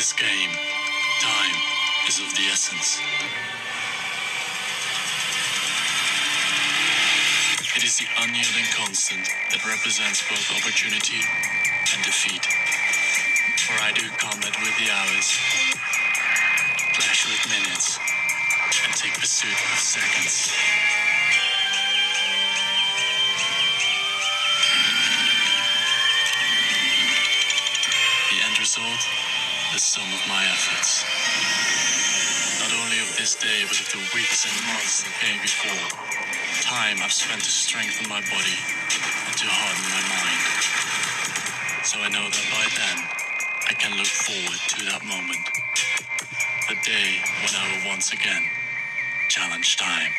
this game, time is of the essence. It is the unyielding constant that represents both opportunity and defeat. For I do combat with the hours, clash with minutes, and take pursuit of seconds. The end result, the sum of my efforts. Not only of this day, but of the weeks and months that came before. Time I've spent to strengthen my body and to harden my mind. So I know that by then, I can look forward to that moment. The day when I will once again challenge time.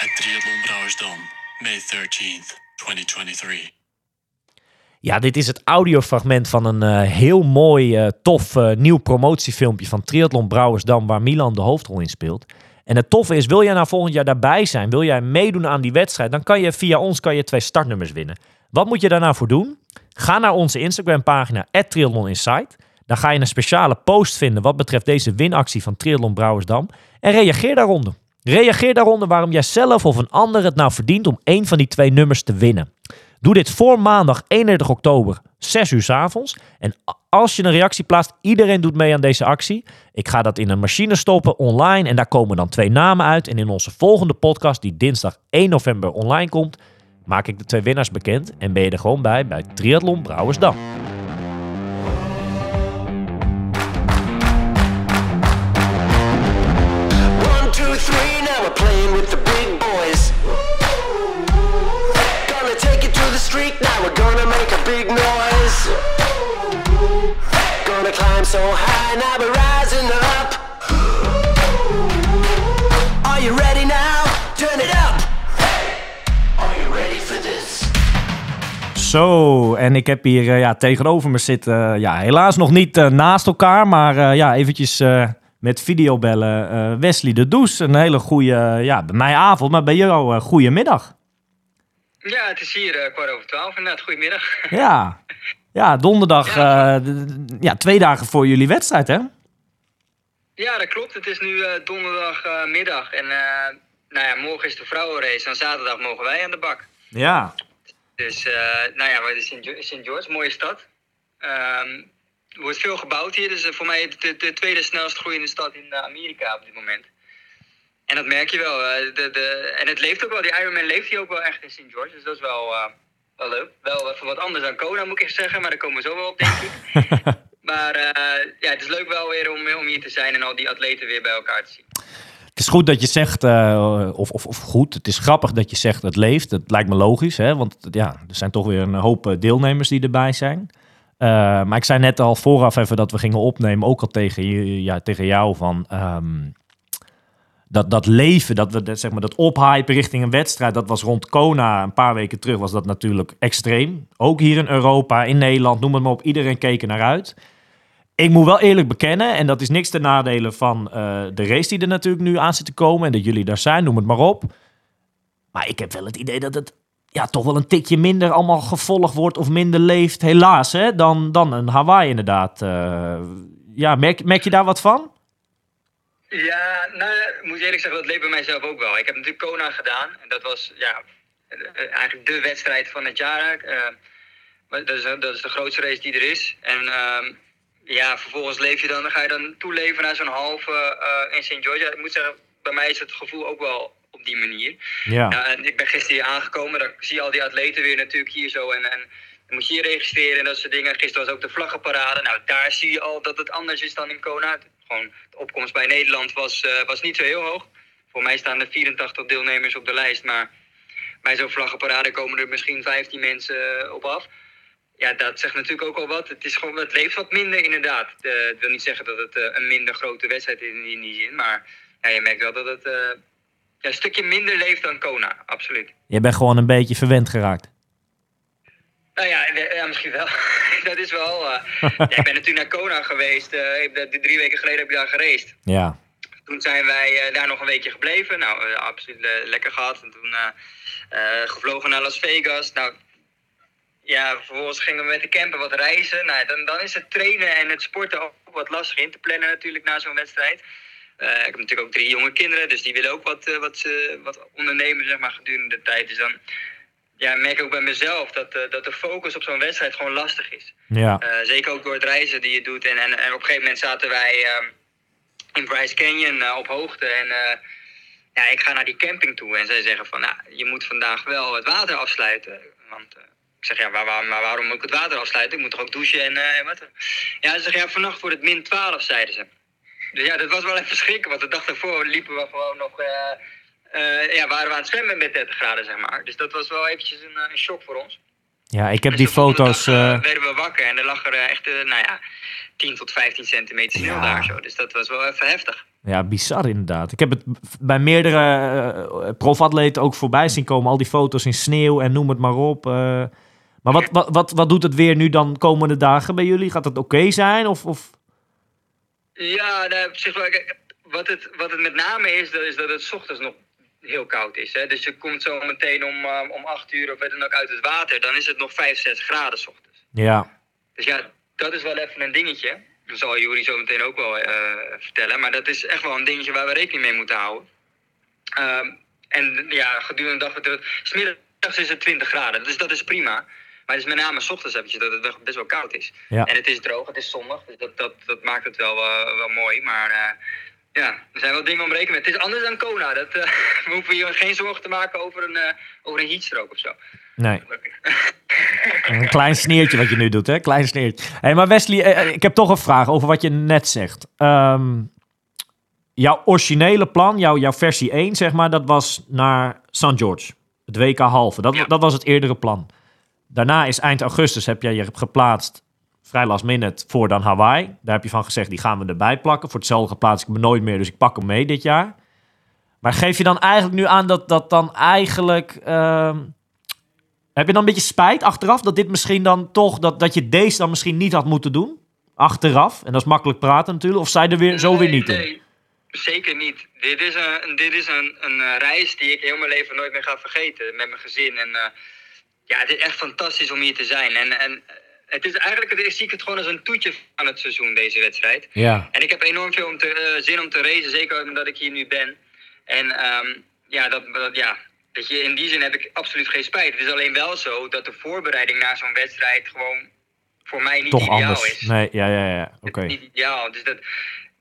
At Triathlon Brouwersdam, May 13th, 2023. Ja, dit is het audiofragment van een eh, heel mooi, eh, tof eh, nieuw promotiefilmpje van Triathlon Brouwersdam, waar Milan de hoofdrol in speelt. En het toffe is, wil jij nou volgend jaar daarbij zijn, wil jij meedoen aan die wedstrijd, dan kan je via ons kan je twee startnummers winnen. Wat moet je daar nou voor doen? Ga naar onze Instagram pagina, @triathloninsight. Dan ga je een speciale post vinden wat betreft deze winactie van Triathlon Brouwersdam. En reageer daaronder. Reageer daaronder waarom jij zelf of een ander het nou verdient om één van die twee nummers te winnen. Doe dit voor maandag 31 oktober, 6 uur s avonds. En als je een reactie plaatst, iedereen doet mee aan deze actie. Ik ga dat in een machine stoppen online en daar komen dan twee namen uit. En in onze volgende podcast, die dinsdag 1 november online komt, maak ik de twee winnaars bekend. En ben je er gewoon bij bij Triathlon Brouwersdam. So high, now we're rising up. Are you ready now? Turn it up. Are you ready for this? Zo, en ik heb hier eh, ja, tegenover me zitten, eh, ja, helaas nog niet eh, naast elkaar, maar eh, ja, eventjes eh, met videobellen. eh, Wesley de Does, een hele goede, ja, bij mij avond, maar bij jou uh, goede middag. Ja, het is hier eh, kwart over twaalf inderdaad. Goedemiddag. Ja, ja donderdag, Ja. eh, ja, twee dagen voor jullie wedstrijd, hè? Ja, dat klopt. Het is nu eh, donderdagmiddag. en eh, nou ja, morgen is de vrouwenrace en zaterdag mogen wij aan de bak. Ja. Dus nou ja, maar de St. George, mooie stad. Ehm, er wordt veel gebouwd hier. Dus voor mij de, de tweede snelst groeiende stad in Amerika op dit moment. En dat merk je wel. de, de, en het leeft ook wel. Die Ironman leeft hier ook wel echt in St. George. Dus dat is wel, leuk. Wel even wat anders dan Kona moet ik echt zeggen. Maar daar komen we zo wel op, denk ik. maar eh, ja, het is leuk wel weer om, om hier te zijn en al die atleten weer bij elkaar te zien. Het is goed dat je zegt, eh, of, of, of goed, het is grappig dat je zegt het leeft. Het lijkt me logisch, hè? want ja, er zijn toch weer een hoop eh, deelnemers die erbij zijn. Eh, maar ik zei net al vooraf even dat we gingen opnemen, ook al tegen, ja, tegen jou, van ehm, dat, dat leven, dat, dat, zeg maar, dat ophypen richting een wedstrijd, dat was rond Kona een paar weken terug, was dat natuurlijk extreem. Ook hier in Europa, in Nederland, noem het maar op, iedereen keek er naar uit. Ik moet wel eerlijk bekennen, en dat is niks ten nadele van eh, de race die er natuurlijk nu aan zit te komen en dat jullie daar zijn, noem het maar op. Maar ik heb wel het idee dat het ja, toch wel een tikje minder allemaal gevolgd wordt of minder leeft, helaas, hè, dan, dan een Hawaii inderdaad. Eh, ja, merk, merk je daar wat van? Ja, nou, moet eerlijk zeggen, dat leeft bij mijzelf ook wel. Ik heb natuurlijk Kona gedaan. En dat was ja, eh, eigenlijk de wedstrijd van het jaar. eh, dat, is, dat is de grootste race die er is. En ehm, ja, vervolgens leef je dan, ga je dan toeleven naar zo'n halve eh, in St. George. Ik moet zeggen, bij mij is het gevoel ook wel op die manier. Ja. Ja, en ik ben gisteren hier aangekomen. Dan zie je al die atleten weer natuurlijk hier zo. En, en dan moet je hier registreren en dat soort dingen. Gisteren was ook de vlaggenparade. Nou, daar zie je al dat het anders is dan in Kona. De opkomst bij Nederland was, eh, was niet zo heel hoog. Voor mij staan er 84 deelnemers op de lijst. Maar bij zo'n vlaggenparade komen er misschien 15 mensen eh, op af. Ja, dat zegt natuurlijk ook al wat. Het, is gewoon, het leeft wat minder inderdaad. Het wil niet zeggen dat het eh, een minder grote wedstrijd is in, die zin. Maar ja, je merkt wel dat het een stukje minder leeft dan Kona. Absoluut. Je bent gewoon een beetje verwend geraakt. Nou ja, eh, ja misschien wel. dat is wel. eh, ja, ik ben natuurlijk naar Kona geweest. eh, drie weken geleden heb ik daar gereisd. Ja. Toen zijn wij daar nog een weekje gebleven. Nou, absoluut lekker gehad. En toen gevlogen naar Las Vegas. Nou, ja, vervolgens gingen we met de camper wat reizen. Nou, dan, dan is het trainen en het sporten ook wat lastig in te plannen natuurlijk na zo'n wedstrijd. Ik heb natuurlijk ook drie jonge kinderen, dus die willen ook wat, eh, wat, ze wat ondernemen zeg maar, gedurende de tijd. Dus dan ja, merk ik ook bij mezelf dat, eh, dat de focus op zo'n wedstrijd gewoon lastig is. Ja. Eh, zeker ook door het reizen die je doet. En, en, en op een gegeven moment zaten wij ehm, in Bryce Canyon eh, op hoogte. En ja, ik ga naar die camping toe. En zij zeggen van, nou, je moet vandaag wel het water afsluiten. Want ik zeg, ja, waar, waar- maar waarom moet ik het water afsluiten? Ik moet toch ook douchen en, en wat? Ja, ze zeggen, ja, vannacht wordt het min 12, zeiden ze. Dus ja, dat was wel even schrikken. Want de dag daarvoor liepen we gewoon nog... eh, ja, waren we aan het zwemmen met 30 graden, zeg maar. Dus dat was wel eventjes een, eh, een shock voor ons. ja, ik heb Dus die foto's... dag, eh, eh, werden we wakker en er lag er echt, nou ja, 10 tot 15 centimeter sneeuw Ja. daar zo. Dus dat was wel even heftig. Ja, bizar inderdaad. Ik heb het bij meerdere profatleten ook voorbij zien komen. Al die foto's in sneeuw en noem het maar op. maar wat, wat, wat, wat doet het weer nu dan komende dagen bij jullie? Gaat het oké zijn? Of, of... Ja, nou, op zich wel. Kijk, Wat het, wat het met name is, dat is dat het 's ochtends nog heel koud is. Hè? Dus je komt zo meteen om, eh, om 8 uur of wat dan ook uit het water. Dan is het nog 5, 6 graden 's ochtends. Ja, Dus ja, dat is wel even een dingetje. Dat zal Juri zo meteen ook wel eh, vertellen. Maar dat is echt wel een dingetje waar we rekening mee moeten houden. Ehm, en ja, gedurende de dag... Smiddags is het 20 graden, dus dat is prima. Maar het is met name 's ochtends eventjes dat het best wel koud is. Ja. En het is droog, het is zonnig, dus dat, dat, dat maakt het wel, eh, wel mooi. Maar ja, er zijn wel dingen om rekening mee. Het is anders dan Kona. Dat, eh, we hoeven hier geen zorgen te maken over een, eh, over een heatstroke of zo. nee. Een klein sneertje wat je nu doet, hè? Klein sneertje. Hey, maar Wesley, eh, ik heb toch een vraag over wat je net zegt. Ehm, jouw originele plan, jouw, jouw versie 1, zeg maar, dat was naar St. George. Het WK halve. Dat, Ja. dat was het eerdere plan. Daarna is eind augustus heb jij je geplaatst, vrij last minute, voor dan Hawaii. Daar heb je van gezegd, die gaan we erbij plakken. Voor hetzelfde plaats ik me nooit meer, dus ik pak hem mee dit jaar. Maar geef je dan eigenlijk nu aan dat dat dan eigenlijk... ehm, heb je dan een beetje spijt achteraf dat dit misschien dan toch, dat, dat je deze dan misschien niet had moeten doen? Achteraf. En dat is makkelijk praten natuurlijk. Of zij er weer, zo weer niet in? Zeker niet. Dit is, een, dit is een, een eh, reis die ik heel mijn leven nooit meer ga vergeten. Met mijn gezin. En eh, ja, het is echt fantastisch om hier te zijn. En, en het is eigenlijk, ik zie het gewoon als een toetje van het seizoen, deze wedstrijd. Ja. En ik heb enorm veel om te, eh, zin om te racen, zeker omdat ik hier nu ben. En ehm, ja, dat, dat, ja, weet je, in die zin heb ik absoluut geen spijt. Het is alleen wel zo dat de voorbereiding naar zo'n wedstrijd gewoon voor mij niet Toch ideaal anders. is. Nee, ja, ja, ja. Oké. Niet ideaal. Dus dat,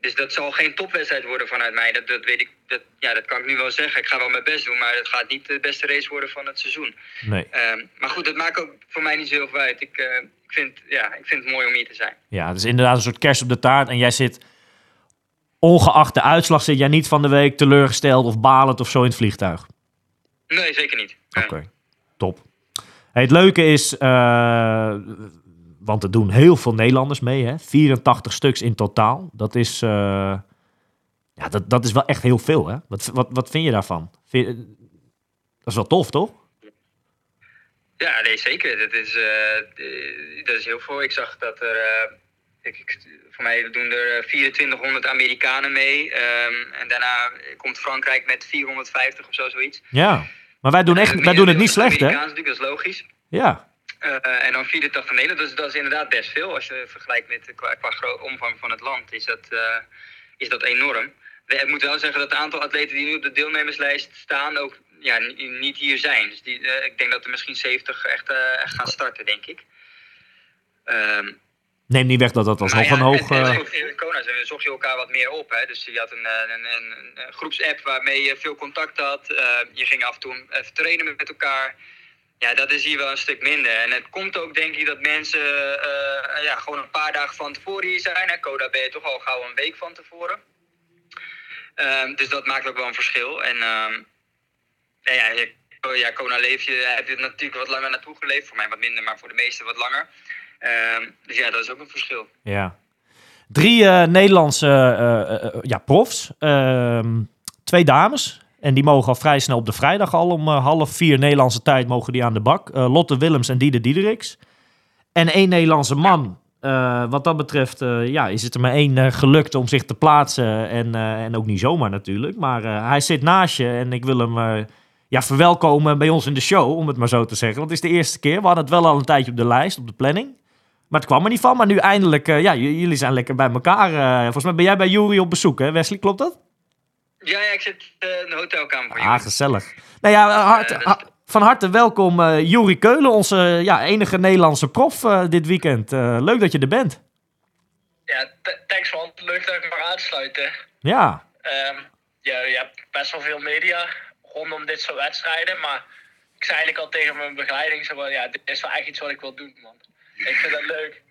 dus dat zal geen topwedstrijd worden vanuit mij. Dat, dat weet ik. Dat, ja, dat kan ik nu wel zeggen. Ik ga wel mijn best doen, maar het gaat niet de beste race worden van het seizoen. Nee. Ehm, maar goed, dat maakt ook voor mij niet zo heel veel uit. Ik, eh, ik, vind, ja, ik vind het mooi om hier te zijn. Ja, het is inderdaad een soort kerst op de taart. En jij zit, ongeacht de uitslag, zit jij niet van de week teleurgesteld of balend of zo in het vliegtuig. Nee, zeker niet. Oké, top. Hey, het leuke is, eh, want er doen heel veel Nederlanders mee, hè? 84 stuks in totaal. Dat is, eh, ja, dat, dat is wel echt heel veel, hè? Wat, wat, wat vind je daarvan? Vind je- dat is wel tof, toch? Ja, nee, zeker. Dat is, eh, eh, dat is heel veel. Ik zag dat er. eh, ik, ik- voor mij doen er eh, 2400 Amerikanen mee. ehm, en daarna komt Frankrijk met 450 of zo, zoiets. Ja. Maar wij doen, echt, wij doen het niet slecht, hè? Amerikaans natuurlijk, dat is logisch. Ja. Eh, en dan 84 Nederland, dus dat is inderdaad best veel. Als je vergelijkt met eh, qua, omvang van het land, is dat, eh, is dat enorm. We- Ik moet wel zeggen dat het aantal atleten die nu op de deelnemerslijst staan ook ja, ni- niet hier zijn. Dus die, ik denk dat er misschien 70 echt, echt gaan starten, denk ik. Ehm, Neem niet weg dat dat alsnog maar ja, een hoog... in Kona zo- zocht je elkaar wat meer op. Hè? Dus je had een, een, een, een groepsapp waarmee je veel contact had. Je ging af en toe even trainen met elkaar. Ja, dat is hier wel een stuk minder. En het komt ook denk ik dat mensen eh, ja, gewoon een paar dagen van tevoren hier zijn. Hè? Coda ben je toch al gauw een week van tevoren. Ehm, dus dat maakt ook wel een verschil. En ehm, ja, ja, je- ja, Kona leef je, heb natuurlijk wat langer naartoe geleefd. Voor mij wat minder, maar voor de meesten wat langer. Ehm, dus ja, dat is ook een verschil. Ja. Drie eh, Nederlandse eh, ja, profs. Twee dames. En die mogen al vrij snel op de vrijdag al om eh, half vier Nederlandse tijd mogen die aan de bak. Eh, Lotte Willems en Diede Diederiks. En één Nederlandse man. Eh, wat dat betreft ja, is het er maar één gelukt om zich te plaatsen. En, en ook niet zomaar natuurlijk. Maar hij zit naast je en ik wil hem ja, verwelkomen bij ons in de show, om het maar zo te zeggen. Want het is de eerste keer. We hadden het wel al een tijdje op de lijst, op de planning. Maar het kwam er niet van. Maar nu eindelijk, ja, jullie zijn lekker bij elkaar. volgens mij ben jij bij Jury op bezoek, hè Wesley? Klopt dat? Ja, ja, ik zit eh, in de hotelkamer. Ah, gezellig. Nou ja, hart- Eh, dus- ha- van harte welkom eh Jury Keulen, onze ja, enige Nederlandse prof eh, dit weekend. Eh, leuk dat je er bent. Ja, thanks man. Leuk dat ik mag aansluiten. Ja, Ehm, ja, je hebt best wel veel media rondom dit soort wedstrijden, maar ik zei eigenlijk al tegen mijn begeleiding, zo van, ja, dit is wel echt iets wat ik wil doen, man. Ik vind dat leuk.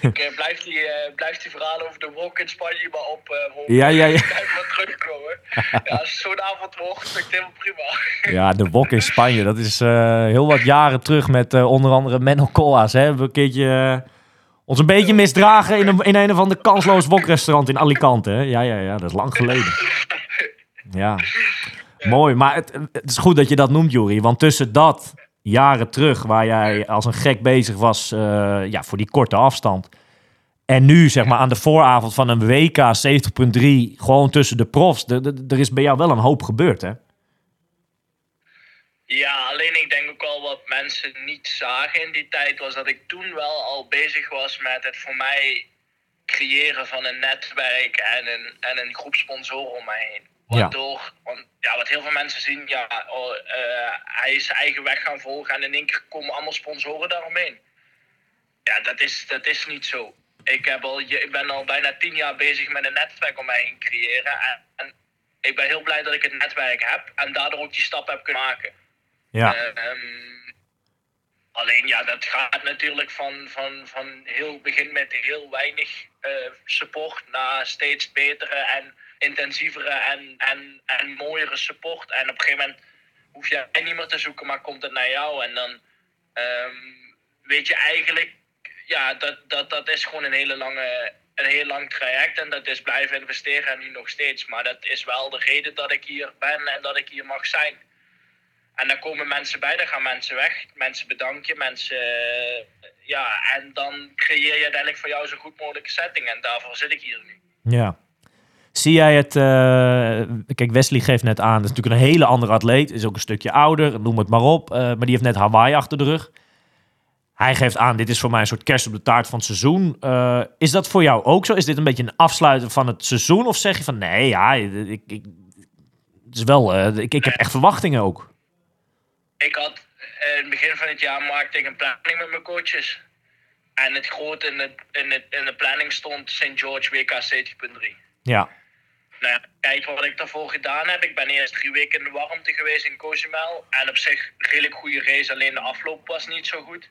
ik blijf, die, eh, blijf die verhalen over de wok in Spanje maar op. eh. Ja, ja, ja. Maar terugkomen. ja, als zo'n avond wordt, vind ik het helemaal prima. ja de wok in Spanje. Dat is eh, heel wat jaren terug met onder andere Menno Colas. Hè. We hebben een keertje ons een beetje misdragen in een, in een of ander kansloos wokrestaurant in Alicante. Hè. Ja, ja, ja, dat is lang geleden. Ja, mooi. Maar het, het is goed dat je dat noemt, Jury. Want tussen dat jaren terug, waar jij als een gek bezig was eh, ja, voor die korte afstand. En nu, zeg maar, aan de vooravond van een WK 70.3, gewoon tussen de profs. Er- is bij jou wel een hoop gebeurd, hè? Ja, alleen ik denk ook wel wat mensen niet zagen in die tijd was dat ik toen wel al bezig was met het voor mij creëren van een netwerk en een, en een groep sponsoren om mij heen. Ja. Waardoor, want, ja, wat heel veel mensen zien, ja, oh, eh, hij is zijn eigen weg gaan volgen en in één keer komen allemaal sponsoren daaromheen. Ja, dat is, dat is niet zo. Ik, heb al, ik ben al bijna tien jaar bezig met een netwerk om mij heen creëren. En, en ik ben heel blij dat ik het netwerk heb en daardoor ook die stap heb kunnen maken. Ja. Ehm, alleen ja, dat gaat natuurlijk van, van, van heel begin met heel weinig eh, support naar steeds betere en intensievere en, en, en mooiere support. En op een gegeven moment hoef je niet meer te zoeken, maar komt het naar jou. En dan ehm, weet je eigenlijk, ja, dat, dat, dat is gewoon een hele lange. Een heel lang traject en dat is blijven investeren en nu nog steeds. Maar dat is wel de reden dat ik hier ben en dat ik hier mag zijn. En dan komen mensen bij, dan gaan mensen weg. Mensen bedank je, mensen... ja, en dan creëer je uiteindelijk voor jou zo goed mogelijke setting. En daarvoor zit ik hier nu. Ja. Zie jij het... eh, kijk, Wesley geeft net aan, dat is natuurlijk een hele andere atleet. Is ook een stukje ouder, noem het maar op. eh, maar die heeft net Hawaii achter de rug. Hij geeft aan, dit is voor mij een soort kerst op de taart van het seizoen. Eh, is dat voor jou ook zo? Is dit een beetje een afsluiten van het seizoen? Of zeg je van, nee, ja, ik, ik, het is wel, ik, ik heb echt verwachtingen ook. Ik had in het begin van het jaar maakte ik een planning met mijn coaches. En het grote in, het, in, het, in de planning stond St. George WK 70.3. Ja, Nou ja, kijk wat ik daarvoor gedaan heb. Ik ben eerst drie weken in de warmte geweest in Cozumel. En op zich redelijk goede race, alleen de afloop was niet zo goed.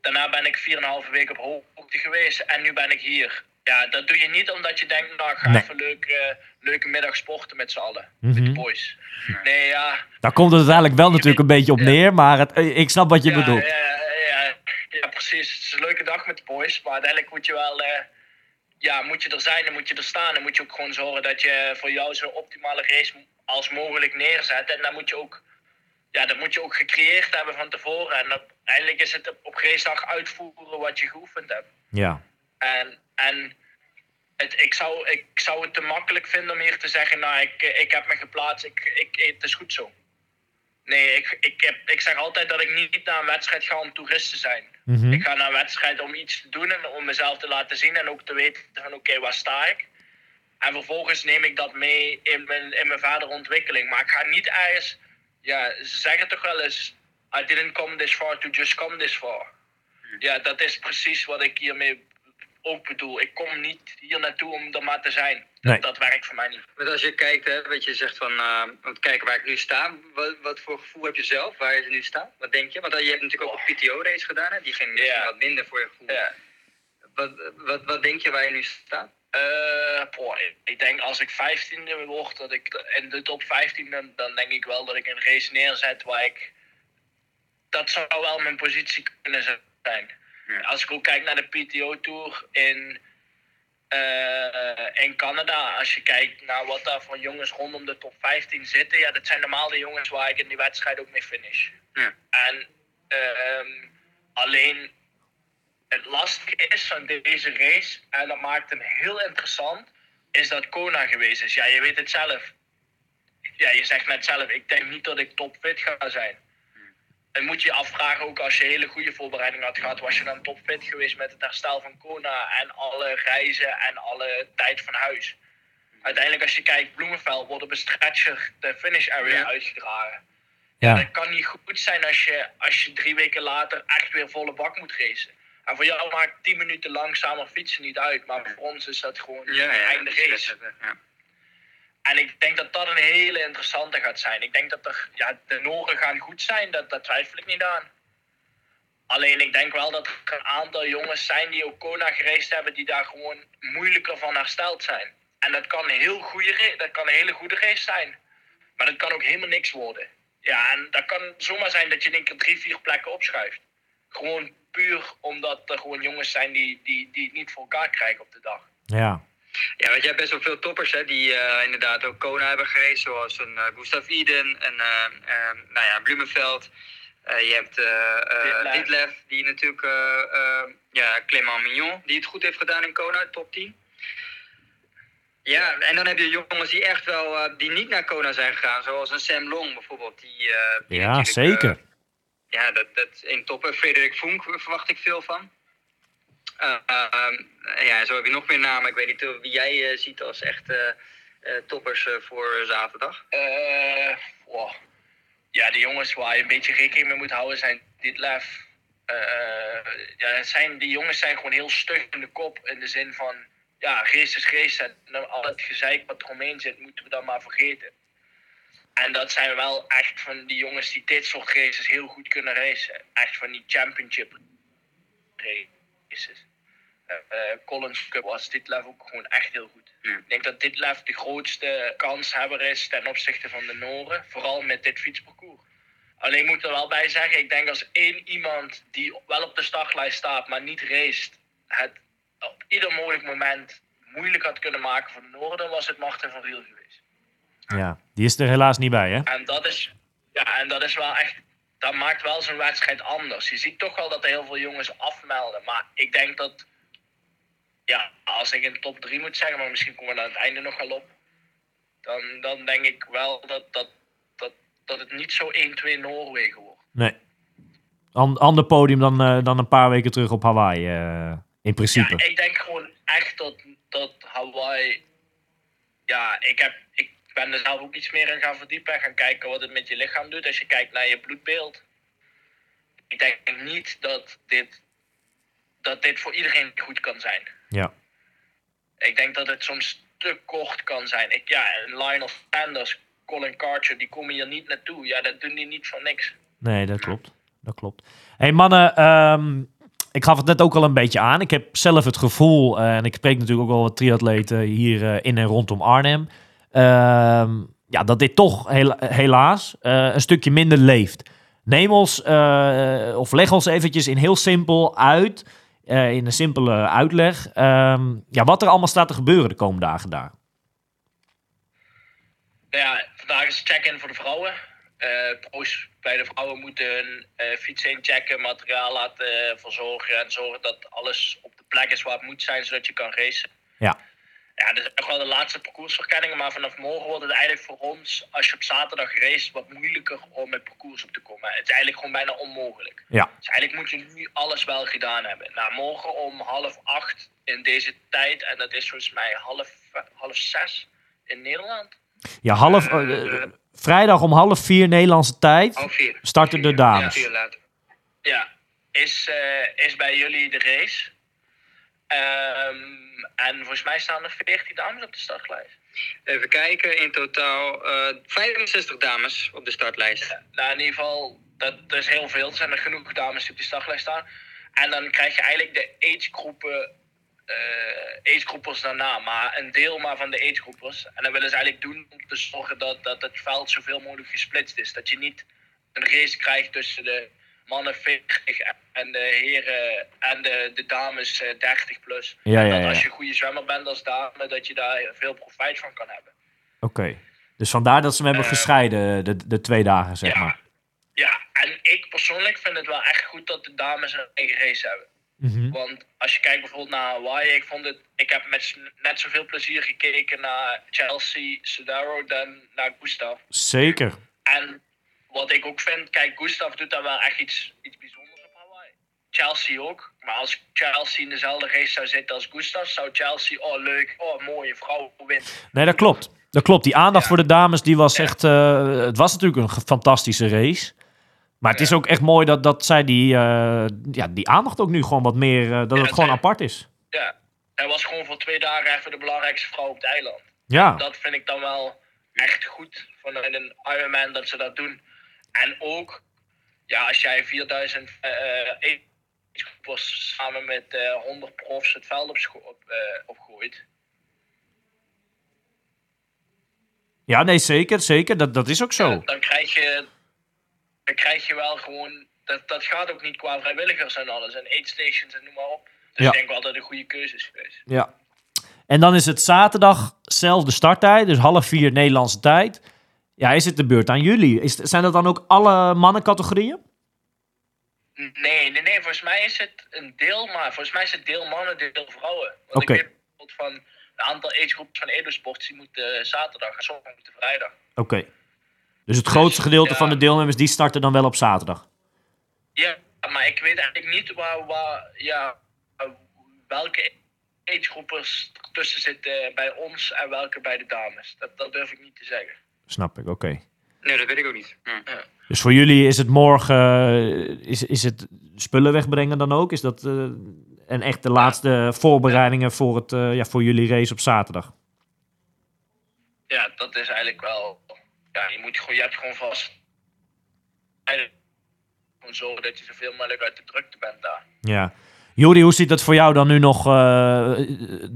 Daarna ben ik 4,5 weken op hoogte geweest en nu ben ik hier. Ja, dat doe je niet omdat je denkt, nou ga Nee. even leuk, leuke middag sporten met z'n allen. Met Mhm. de boys. Nee, ja. daar komt het uiteindelijk wel natuurlijk een beetje op neer. Maar het, ik snap wat je ja, bedoelt. Ja, ja, ja, precies. Het is een leuke dag met de boys. Maar uiteindelijk moet je wel... eh, ja, moet je er zijn en moet je er staan. En moet je ook gewoon zorgen dat je voor jou zo'n optimale race als mogelijk neerzet. En dan moet je ook... Ja, dat moet je ook gecreëerd hebben van tevoren. En dat, eigenlijk is het op, racedag uitvoeren wat je geoefend hebt. Ja, En, en het, ik, zou, ik zou het te makkelijk vinden om hier te zeggen, nou, ik, ik heb me geplaatst, ik, ik, het is goed zo. Nee, ik, ik, heb, ik zeg altijd dat ik niet naar een wedstrijd ga om toerist te zijn. Mhm. Ik ga naar een wedstrijd om iets te doen en om mezelf te laten zien en ook te weten van oké, waar sta ik? En vervolgens neem ik dat mee in mijn, in mijn verdere ontwikkeling. Maar ik ga niet ergens, ja, ze zeggen toch wel eens, I didn't come this far to just come this far. Ja, dat is precies wat ik hiermee ook bedoel. Ik kom niet hier naartoe om er maar te zijn. Nee. Dat werkt voor mij niet. Want als je kijkt, hè, weet je, zegt van, eh, want kijken waar ik nu sta, wat, wat voor gevoel heb je zelf waar je nu staat? Wat denk je? Want eh, je hebt natuurlijk ook een PTO-race gedaan, hè? die ging misschien Ja. wat minder voor je gevoel. Ja. Wat, wat, wat denk je waar je nu staat? Eh, boah, ik- ik denk als ik 15e word, dat ik in de top 15, dan, dan denk ik wel dat ik een race neerzet waar ik. Dat zou wel mijn positie kunnen zijn. Ja. Als ik ook kijk naar de PTO-tour in, eh, in Canada, als je kijkt naar wat daar voor jongens rondom de top 15 zitten, ja, dat zijn normaal de jongens waar ik in die wedstrijd ook mee finish. Ja. En ehm, alleen het lastige is van deze race, en dat maakt hem heel interessant, is dat Kona geweest is. Ja, je weet het zelf. ja, je zegt net zelf, ik denk niet dat ik topfit ga zijn. En moet je je afvragen, ook als je hele goede voorbereiding had gehad, was je dan topfit geweest met het herstel van Kona en alle reizen en alle tijd van huis? Uiteindelijk, als je kijkt, Bloemenveld wordt op een stretcher de finish area Ja. uitgedragen. Ja, Dat kan niet goed zijn als je, als je drie weken later echt weer volle bak moet racen. En voor jou maakt 10 minuten langzamer fietsen niet uit, maar voor ons is dat gewoon Ja, ja. einde race. Ja. En ik denk dat dat een hele interessante gaat zijn. Ik denk dat er, ja, de Noren gaan goed zijn, dat, daar twijfel ik niet aan. Alleen ik denk wel dat er een aantal jongens zijn die ook Kona gereisd hebben, die daar gewoon moeilijker van hersteld zijn. En dat kan, een heel goede, dat kan een hele goede race zijn. Maar dat kan ook helemaal niks worden. Ja, en dat kan zomaar zijn dat je in één keer drie, vier plekken opschuift. Gewoon puur omdat er gewoon jongens zijn die, die, die het niet voor elkaar krijgen op de dag. ja. Ja, want je hebt best wel veel toppers hè, die eh, inderdaad ook Kona hebben gereden, zoals een eh, Gustav Iden en eh, eh, nou ja, Blumenveld. Eh, je hebt eh eh, Ditlev. Die natuurlijk, ja, Clément Mignon, die het goed heeft gedaan in Kona, top 10. Ja, en dan heb je jongens die echt wel, die niet naar Kona zijn gegaan, zoals een Sam Long bijvoorbeeld. Die, eh, die Ja, zeker. ja, dat, dat in top. Frederik Vonk verwacht ik veel van. Eh, ehm, ja, zo heb je nog meer namen. Ik weet niet eh, wie jij eh, ziet als echt eh, eh, toppers eh, voor zaterdag. Eh. Ja, de jongens waar je een beetje rekening mee moet houden zijn Ditlev. Eh, ja, zijn, die jongens zijn gewoon heel stug in de kop. In de zin van, ja, race is. En al het gezeik wat er omheen zit, moeten we dan maar vergeten. En dat zijn wel echt van die jongens die dit soort races heel goed kunnen racen. Echt van die championship races. Eh, eh, Collins Cup was dit level ook gewoon echt heel goed. Ja. Ik denk dat dit lef de grootste kanshebber is ten opzichte van de Noren. Vooral met dit fietsparcours. Alleen moet er wel bij zeggen, ik denk als één iemand die wel op de startlijst staat, maar niet race, het op ieder mogelijk moment moeilijk had kunnen maken voor de Noorden, dan was het Martin van Riel geweest. ja. Die is er helaas niet bij, hè? En dat is, ja, en dat is wel echt, dat maakt wel zo'n wedstrijd anders. Je ziet toch wel dat er heel veel jongens afmelden, maar ik denk dat, ja, als ik een top 3 moet zeggen, maar misschien komen we aan het einde nog wel op, dan, dan denk ik wel dat, dat, dat, dat het niet zo 1-2 Noorwegen wordt. Nee. An ander podium dan, eh, dan een paar weken terug op Hawaii, eh, in principe. Ja, ik denk gewoon echt dat, dat Hawaii. Ja, ik, heb, ik ben er zelf ook iets meer in gaan verdiepen en gaan kijken wat het met je lichaam doet als je kijkt naar je bloedbeeld. Ik denk niet dat dit, dat dit voor iedereen goed kan zijn. Ja. Ik denk dat het soms te kort kan zijn. Ik, ja, Lionel Sanders, Colin Karcher, die komen hier niet naartoe. Ja, dat doen die niet voor niks. Nee, dat klopt. Dat klopt. hey, mannen, ehm, ik gaf het net ook al een beetje aan. Ik heb zelf het gevoel, eh, en ik spreek natuurlijk ook wel wat triatleten hier eh, in en rondom Arnhem, ehm, ja, dat dit toch hela- helaas eh, een stukje minder leeft. Neem ons, of leg ons eventjes in heel simpel uit, eh, in een simpele uitleg, ehm, ja, wat er allemaal staat te gebeuren de komende dagen daar. Nou ja, vandaag is check-in voor de vrouwen. Pro's bij de vrouwen moeten hun eh, fiets inchecken, materiaal laten verzorgen en zorgen dat alles op de plek is waar het moet zijn, zodat je kan racen. Ja. Ja, dit is nog wel de laatste parcoursverkenningen, maar vanaf morgen wordt het eigenlijk voor ons, als je op zaterdag race, wat moeilijker om het parcours op te komen. Het is eigenlijk gewoon bijna onmogelijk. Ja. Dus eigenlijk moet je nu alles wel gedaan hebben. Nou, morgen om half acht in deze tijd, en dat is volgens mij half, half zes in Nederland. Ja, half, eh, vrijdag om half vier Nederlandse tijd Half vier. starten de Ja, dames. vier later. Ja, is, eh, is bij jullie de race. Ehm, en volgens mij staan er 14 dames op de startlijst. Even kijken, in totaal eh 65 dames op de startlijst. Nou, in ieder geval, dat, dat is heel veel. Er zijn er genoeg dames die op die startlijst staan. En dan krijg je eigenlijk de agegroepen, eh agegroepers daarna. Maar een deel maar van de agegroepers. En dat willen ze eigenlijk doen om te zorgen dat, dat het veld zoveel mogelijk gesplitst is. Dat je niet een race krijgt tussen de mannen 40 en de heren en de, de dames eh, 30 plus. Ja, En ja, dat ja. als je een goede zwemmer bent als dame, dat je daar veel profijt van kan hebben. Oké. Dus vandaar dat ze hem hebben Eh, gescheiden, de, de twee dagen, zeg maar. Ja, en ik persoonlijk vind het wel echt goed dat de dames een eigen race hebben. Mhm. Want als je kijkt bijvoorbeeld naar Hawaii, ik vond het, ik heb met net zoveel plezier gekeken naar Chelsea, Sudaro dan naar Gustav. Zeker. En wat ik ook vind, kijk, Gustav doet daar wel echt iets, iets bijzonders op Hawaii. Chelsea ook. Maar als Chelsea in dezelfde race zou zitten als Gustav, zou Chelsea, oh leuk, oh mooie vrouw wint. Nee, dat klopt. Dat klopt. Die aandacht Ja. voor de dames, die was Ja. echt... eh, het was natuurlijk een fantastische race. Maar het is ook echt mooi dat, dat zij die, eh, ja, die aandacht ook nu gewoon wat meer... eh, dat het gewoon apart is. Ja, hij was gewoon voor twee dagen even de belangrijkste vrouw op het eiland. Ja. Dat vind ik dan wel echt goed van een Ironman dat ze dat doen. En ook, ja, als jij 4000 eh groepers samen met eh 100 profs het veld op, op, eh, opgooit. Ja, nee, zeker. Zeker. Dat, dat is ook zo. Dan krijg je, dan krijg je wel gewoon, dat, dat gaat ook niet qua vrijwilligers en alles. En aid stations en noem maar op. Dus Ja. ik denk wel dat het een goede keuze is geweest. Ja. En dan is het zaterdag zelfde starttijd, dus half vier Nederlandse tijd. Ja, is het de beurt aan jullie? Is, zijn dat dan ook alle mannencategorieën? Nee, nee, nee, volgens mij is het een deel, maar volgens mij is het deel mannen, deel vrouwen. Want Oké. ik weet bijvoorbeeld van een aantal agegroepen van Edosport, die moeten eh, zaterdag en sommigen moeten vrijdag. Oké. Dus het grootste gedeelte ja. van de deelnemers, die starten dan wel op zaterdag? Ja, maar ik weet eigenlijk niet waar, waar ja, welke agegroepers tussen zitten bij ons en welke bij de dames. Dat, dat durf ik niet te zeggen. Snap ik, oké. Nee, dat weet ik ook niet. Ja. Dus voor jullie is het morgen, eh, is, is het spullen wegbrengen dan ook? Is dat eh, en echt de laatste voorbereidingen voor, het, eh, ja, voor jullie race op zaterdag? Ja, dat is eigenlijk wel. Ja, je, moet gewoon, je hebt gewoon vast. Gewoon zorgen dat je zoveel mogelijk uit de drukte bent daar. Ja. Juri, hoe ziet dat voor jou dan nu nog eh,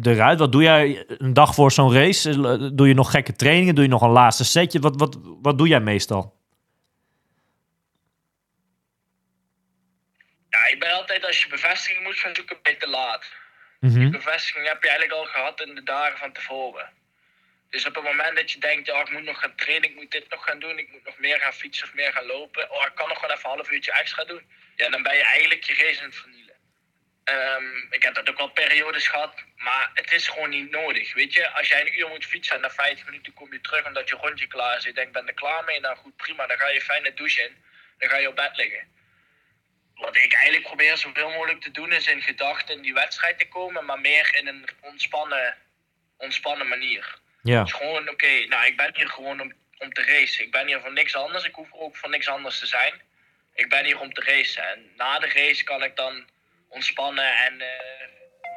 eruit? Wat doe jij een dag voor zo'n race? Eh, Doe je nog gekke trainingen? Doe je nog een laatste setje? Wat, wat, wat doe jij meestal? Ja, ik ben altijd als je bevestiging moet gaan zoeken, ben je te laat. Mhm. Die bevestiging heb je eigenlijk al gehad in de dagen van tevoren. Dus op het moment dat je denkt, ja, ik moet nog gaan trainen, ik moet dit nog gaan doen, ik moet nog meer gaan fietsen of meer gaan lopen, oh, ik kan nog wel even een half uurtje extra doen, ja, dan ben je eigenlijk je race aan het vernielen. Ehm, ik heb dat ook wel periodes gehad, maar het is gewoon niet nodig. Weet je, als jij een uur moet fietsen en na 50 minuten kom je terug omdat je rondje klaar is, je denkt, ben er klaar mee, nou goed, prima, dan ga je fijn de douche in, dan ga je op bed liggen. Wat ik eigenlijk probeer zoveel mogelijk te doen is in gedachten in die wedstrijd te komen, maar meer in een ontspannen, ontspannen manier. Ja. Dus gewoon, oké, nou ik ben hier gewoon om, om te racen. Ik ben hier voor niks anders. Ik hoef ook voor niks anders te zijn. Ik ben hier om te racen. En na de race kan ik dan ontspannen en, eh,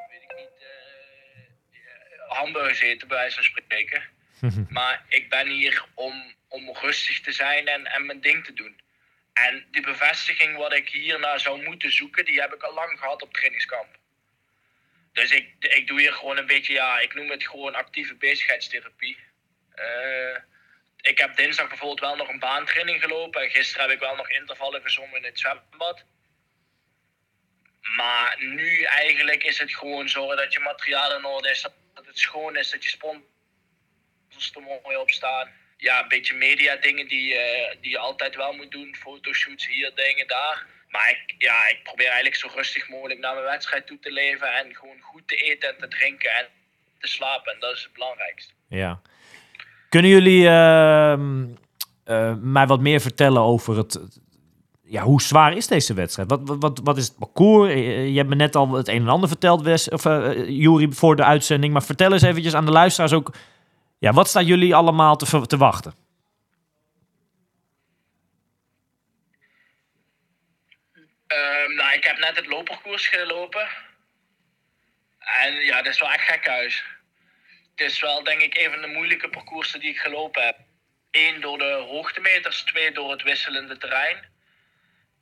weet ik niet, eh, hamburgers eten bij wijze van spreken. maar ik ben hier om, om rustig te zijn en, en mijn ding te doen. En die bevestiging wat ik hierna zou moeten zoeken, die heb ik al lang gehad op trainingskamp. Dus ik, ik doe hier gewoon een beetje, ja, ik noem het gewoon actieve bezigheidstherapie. Eh, ik heb dinsdag bijvoorbeeld wel nog een baantraining gelopen. En gisteren heb ik wel nog intervallen gezongen in het zwembad. Maar nu eigenlijk is het gewoon zorgen dat je materiaal in orde is. Dat het schoon is, dat je sponsors er mooi op staan. Ja, een beetje media dingen die, eh, die je altijd wel moet doen. Fotoshoots hier, dingen daar. Maar ik, ja, ik probeer eigenlijk zo rustig mogelijk naar mijn wedstrijd toe te leven. En gewoon goed te eten en te drinken en te slapen. En dat is het belangrijkste. Ja. Kunnen jullie ehm, eh, mij wat meer vertellen over het... Ja, hoe zwaar is deze wedstrijd? Wat, wat- wat, is het parcours? Eh, Je hebt me net al het een en ander verteld, Wes, of eh Juri, voor de uitzending. Maar vertel eens eventjes aan de luisteraars ook... Ja, wat staan jullie allemaal te wachten? Ehm, nou, ik heb net het loopparcours gelopen. En ja, dat is wel echt gek huis. Het is wel, denk ik, een van de moeilijke parcoursen die ik gelopen heb. Eén door de hoogtemeters, twee door het wisselende terrein.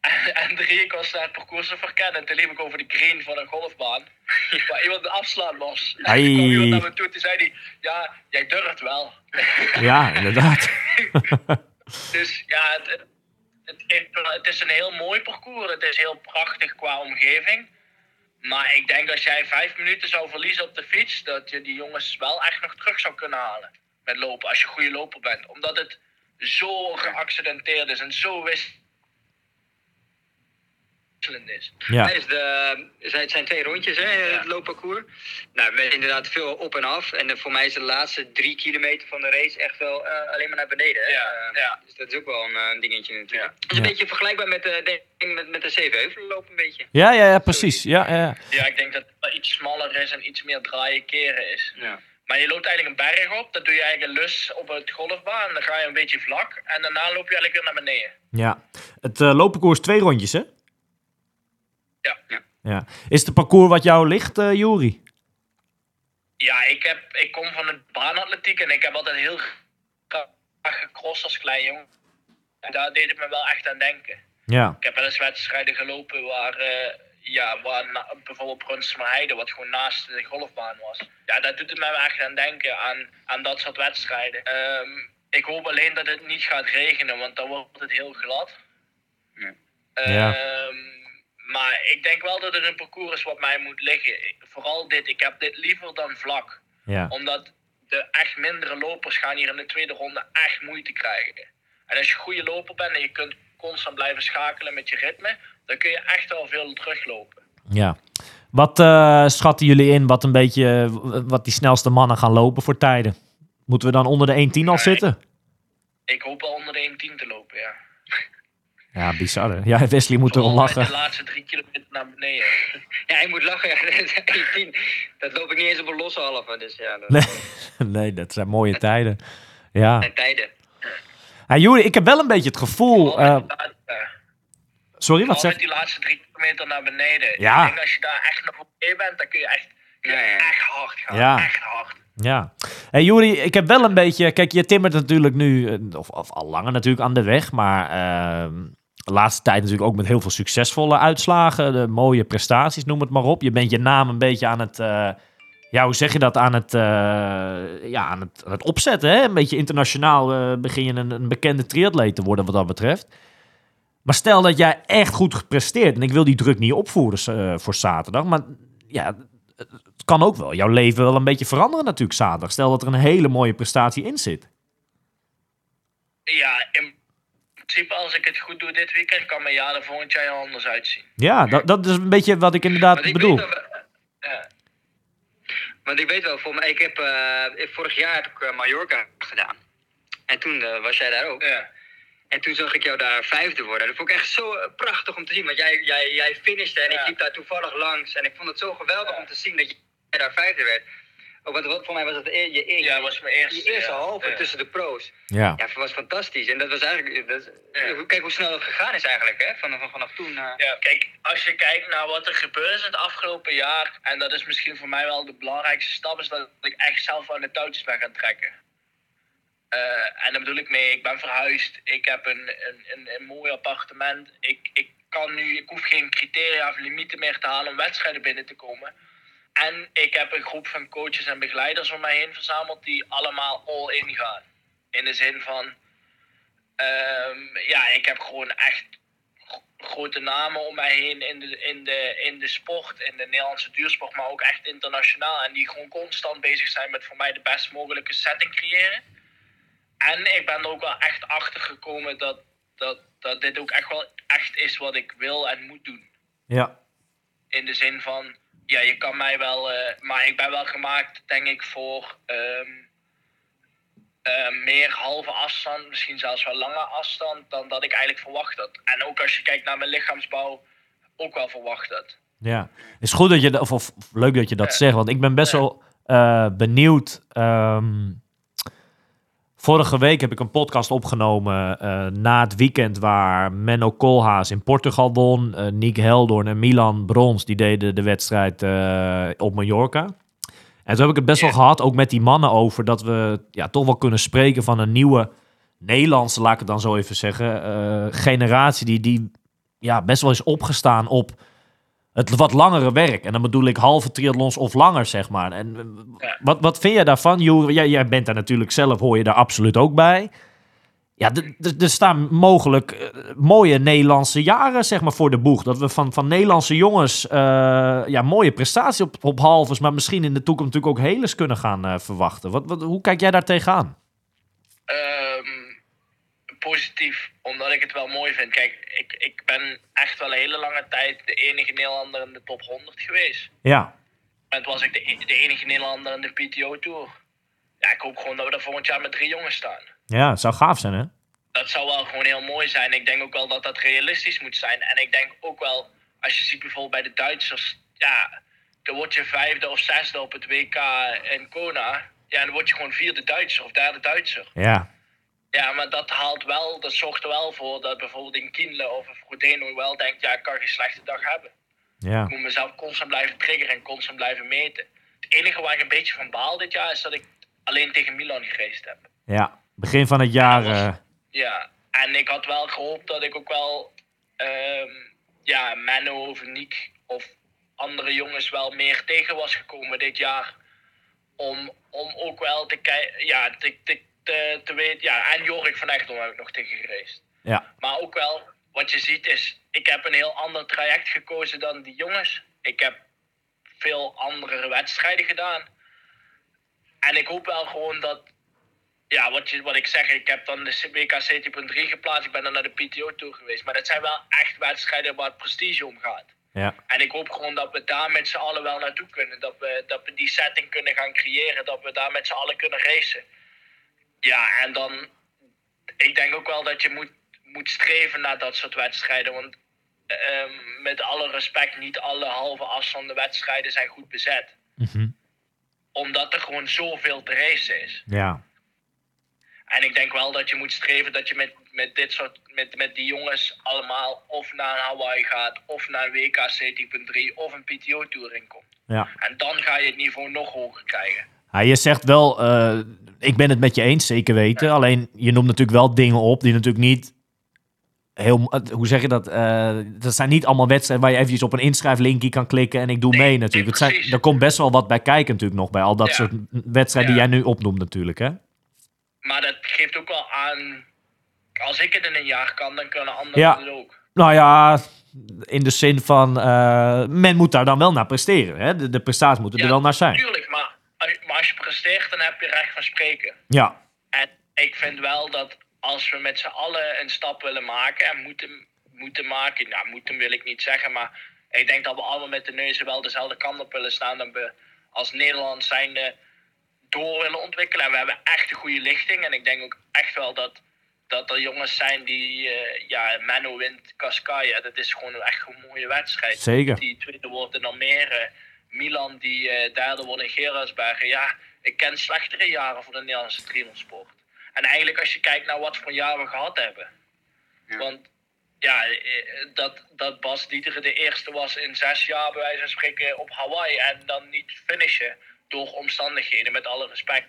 En, drie, ik was het parcours te verkennen. En toen liep ik over de green van een golfbaan. Waar iemand de afslaan was. En toen kwam iemand naar me toe en zei hij, ja, jij durft wel. Ja, inderdaad. Dus ja, het, het, het, is een heel mooi parcours. Het is heel prachtig qua omgeving. Maar ik denk als jij vijf minuten zou verliezen op de fiets, dat je die jongens wel echt nog terug zou kunnen halen. Met lopen, als je een goede loper bent. Omdat het zo geaccidenteerd is en zo wisselend wisselend is. Ja. De, het zijn twee rondjes, hè, het loopparcours. Nou, inderdaad veel op en af. En eh, voor mij is de laatste drie kilometer van de race echt wel eh, alleen maar naar beneden. hè. Ja, Eh, ja. Dus dat is ook wel een eh, dingetje natuurlijk. Ja. Het is een beetje vergelijkbaar met de, met, met de Zevenheuvelenloop een beetje. Ja, ja, ja, precies. Ja, ja. Ja, ik denk dat het iets smaller is en iets meer draaien keren is. Ja. Maar je loopt eigenlijk een berg op, dat doe je eigenlijk lus op het golfbaan. Dan ga je een beetje vlak en daarna loop je eigenlijk weer naar beneden. ja. Het eh loopparcours twee rondjes, hè? Ja. Ja. Is het parcours wat jou ligt, eh Juri? Ja, ik, heb, ik kom van de baanatletiek en ik heb altijd heel graag gecrossed als klein jongen. En daar deed het me wel echt aan denken. Ja. Ik heb wel eens wedstrijden gelopen waar, eh, ja, waar na- bijvoorbeeld Brunsummerheide, wat gewoon naast de golfbaan was. Ja, daar doet het me wel echt aan denken, aan, aan dat soort wedstrijden. Ehm, ik hoop alleen dat het niet gaat regenen, want dan wordt het heel glad. Ja. Ja. Maar ik denk wel dat er een parcours is wat mij moet liggen. Vooral dit, ik heb dit liever dan vlak. Ja. Omdat de echt mindere lopers gaan hier in de tweede ronde echt moeite krijgen. En als je een goede loper bent en je kunt constant blijven schakelen met je ritme, dan kun je echt wel veel teruglopen. ja. Wat eh, schatten jullie in wat een beetje wat die snelste mannen gaan lopen voor tijden? Moeten we dan onder de 1.10 al zitten? Ik hoop wel onder de 1.10 te lopen, ja. Ja, bizar. hè? Ja, Wesley moet erom lachen. de laatste drie kilometer naar beneden. ja, je moet lachen. Ja. 18, dat loop ik niet eens op een losse halve. Dus ja, dat Nee, nee, dat zijn mooie tijden. Ja. tijden. Hey, Juri, ik heb wel een beetje het gevoel... Eh, ja, sorry, wat zeg die laatste drie kilometer naar beneden. Ja. Ik denk als je daar echt naar beneden bent, dan kun je echt, kun je Ja, ja. echt hard gaan. Ja. Echt hard. Ja. Hey, Juri, ik heb wel een beetje... Kijk, je timmert natuurlijk nu, eh, of, of al langer natuurlijk aan de weg, maar ehm, laatste tijd natuurlijk ook met heel veel succesvolle uitslagen, de mooie prestaties, noem het maar op. Je bent je naam een beetje aan het... eh, ja, hoe zeg je dat? Aan het, eh, ja, aan het, aan het opzetten, hè? Een beetje internationaal eh, begin je een, een bekende triatleet te worden wat dat betreft. Maar stel dat jij echt goed gepresteerd, en ik wil die druk niet opvoeren voor zaterdag, maar ja, het kan ook wel jouw leven wel een beetje veranderen natuurlijk zaterdag. Stel dat er een hele mooie prestatie in zit. Ja, in principe als ik het goed doe dit weekend, kan mijn jaar er volgend jaar anders uitzien. Ja, dat, dat is een beetje wat ik inderdaad ik bedoel. Wel, Ja. want ik weet wel, voor mij, ik heb, eh, vorig jaar heb ik eh, Mallorca gedaan. En toen eh, was jij daar ook. Ja. En toen zag ik jou daar vijfde worden. Dat vond ik echt zo prachtig om te zien. Want jij, jij, jij finishte en Ja. ik liep daar toevallig langs. En ik vond het zo geweldig om te zien dat jij daar vijfde werd. Ook want wat, voor mij was dat e- je, je, Ja, was mijn eerste, je eerste ja. halve Ja. tussen de pro's. Ja. Ja, dat was fantastisch. En dat was eigenlijk... Dat. Kijk hoe snel dat gegaan is eigenlijk, hè? Van, van, vanaf toen. eh. Ja, kijk, als je kijkt naar wat er gebeurd is het afgelopen jaar, en dat is misschien voor mij wel de belangrijkste stap, is dat ik echt zelf aan de touwtjes ben gaan trekken. Eh, en daar bedoel ik mee, ik ben verhuisd, ik heb een, een, een, een mooi appartement, ik, ik kan nu, ik hoef geen criteria of limieten meer te halen om wedstrijden binnen te komen. En ik heb een groep van coaches en begeleiders om mij heen verzameld die allemaal all in gaan. In de zin van, ehm, ja, ik heb gewoon echt gro- grote namen om mij heen in de, in, de, in de sport, in de Nederlandse duursport, maar ook echt internationaal. En die gewoon constant bezig zijn met voor mij de best mogelijke setting creëren. En ik ben er ook wel echt achter gekomen dat, dat, dat dit ook echt wel echt is wat ik wil en moet doen. Ja. In de zin van, ja, je kan mij wel, eh, maar ik ben wel gemaakt, denk ik, voor ehm, eh, meer halve afstand, misschien zelfs wel lange afstand, dan dat ik eigenlijk verwacht had. En ook als je kijkt naar mijn lichaamsbouw, ook wel verwacht had. Ja. Is goed dat je, of, of leuk dat je dat zegt, want ik ben best wel eh, benieuwd. ehm, vorige week heb ik een podcast opgenomen eh, na het weekend waar Menno Koolhaas in Portugal won. eh Nick Heldoorn en Milan Brons, die deden de wedstrijd eh, op Mallorca. En toen heb ik het best wel gehad, ook met die mannen over, dat we ja, toch wel kunnen spreken van een nieuwe Nederlandse, laat ik het dan zo even zeggen, generatie die, die ja, best wel is opgestaan op het wat langere werk. En dan bedoel ik halve triathlons of langer, zeg maar. En eh, Ja. wat, wat vind jij daarvan? Joer, jij, jij bent daar natuurlijk zelf, hoor je daar absoluut ook bij. Ja, er staan mogelijk eh, mooie Nederlandse jaren zeg maar, voor de boeg. Dat we van, van Nederlandse jongens eh, ja, mooie prestaties op, op halves, maar misschien in de toekomst natuurlijk ook heles kunnen gaan verwachten. Wat, wat, hoe kijk jij daar tegenaan? Ehm, positief, omdat ik het wel mooi vind. Kijk, ik, ik ben echt wel een hele lange tijd de enige Nederlander in de top 100 geweest. Ja, En toen was ik de, e- de enige Nederlander in de PTO-tour. Ja, ik hoop gewoon dat we daar volgend jaar met drie jongens staan. ja het zou gaaf zijn, hè? Dat zou wel gewoon heel mooi zijn. Ik denk ook wel dat dat realistisch moet zijn. En ik denk ook wel, als je ziet bijvoorbeeld bij de Duitsers, ja, dan word je vijfde of zesde op het WK in Kona. Ja, en dan word je gewoon vierde Duitser of derde Duitser. Ja, Ja, maar dat haalt wel, dat zorgt er wel voor dat bijvoorbeeld in Kienle of in Frodeno wel denkt, ja, ik kan geen slechte dag hebben. ja, Ik moet mezelf constant blijven triggeren en constant blijven meten. Het enige waar ik een beetje van baal dit jaar is dat ik alleen tegen Milan geraced heb. ja. Begin van het jaar... Was- eh, Ja, en ik had wel gehoopt dat ik ook wel, ehm ja, Menno of Niek of andere jongens wel meer tegen was gekomen dit jaar. Om, om ook wel te kijken, ja, te, te, te, te weten, ja, en Jorik van Echtel heb ik nog tegen gereisd. ja, Maar ook wel, wat je ziet is, ik heb een heel ander traject gekozen dan die jongens. Ik heb veel andere wedstrijden gedaan. En ik hoop wel gewoon dat, ja, wat, je, wat ik zeg, ik heb dan de WK CT.3 geplaatst. Ik ben dan naar de PTO-tour geweest. Maar dat zijn wel echt wedstrijden waar het prestige om gaat. ja, En ik hoop gewoon dat we daar met z'n allen wel naartoe kunnen. Dat we, dat we die setting kunnen gaan creëren. Dat we daar met z'n allen kunnen racen. Ja, en dan... Ik denk ook wel dat je moet, moet streven naar dat soort wedstrijden. Want ehm, met alle respect, niet alle halve afstanden wedstrijden zijn goed bezet. mhm, Omdat er gewoon zoveel te racen is. ja, En ik denk wel dat je moet streven dat je met, met dit soort, met, met die jongens allemaal of naar Hawaii gaat, of naar WK CT.3 of een PTO-tour inkomt. ja. En dan ga je het niveau nog hoger krijgen. Ja, je zegt wel, eh, ik ben het met je eens, zeker weten. Alleen je noemt natuurlijk wel dingen op die natuurlijk niet heel, eh, hoe zeg je dat? Eh, dat zijn niet allemaal wedstrijden waar je eventjes op een inschrijflinkje kan klikken en ik doe Nee, mee nee, natuurlijk. Het zijn, er komt best wel wat bij kijken natuurlijk nog bij al dat Ja. soort wedstrijden die jij nu opnoemt natuurlijk, hè? Maar dat geeft ook wel aan, als ik het in een jaar kan, dan kunnen anderen Ja. het ook. Nou ja, in de zin van, men moet daar dan wel naar presteren. Hè? De, de prestaties moeten er wel naar zijn. Tuurlijk, maar maar als je presteert, dan heb je recht van spreken. Ja, En ik vind wel dat als we met z'n allen een stap willen maken en moeten, moeten maken, nou moeten wil ik niet zeggen, maar ik denk dat we allemaal met de neuzen wel dezelfde kant op willen staan. Dat we als Nederland zijnde door willen ontwikkelen. En we hebben echt een goede lichting. En ik denk ook echt wel dat, dat er jongens zijn die, eh, ja, Menno wint Cascaya. Dat is gewoon echt een mooie wedstrijd. Zeker. Die tweede wordt in Almere. Milan die eh, derde wordt in Gerardsbergen. Ja, ik ken slechtere jaren voor de Nederlandse triathlonsport. En eigenlijk als je kijkt naar wat voor jaar we gehad hebben. Want ja, eh, dat, dat Bas Dieter de eerste was in zes jaar bij wijze van spreken op Hawaii. En dan niet finishen door omstandigheden, met alle respect.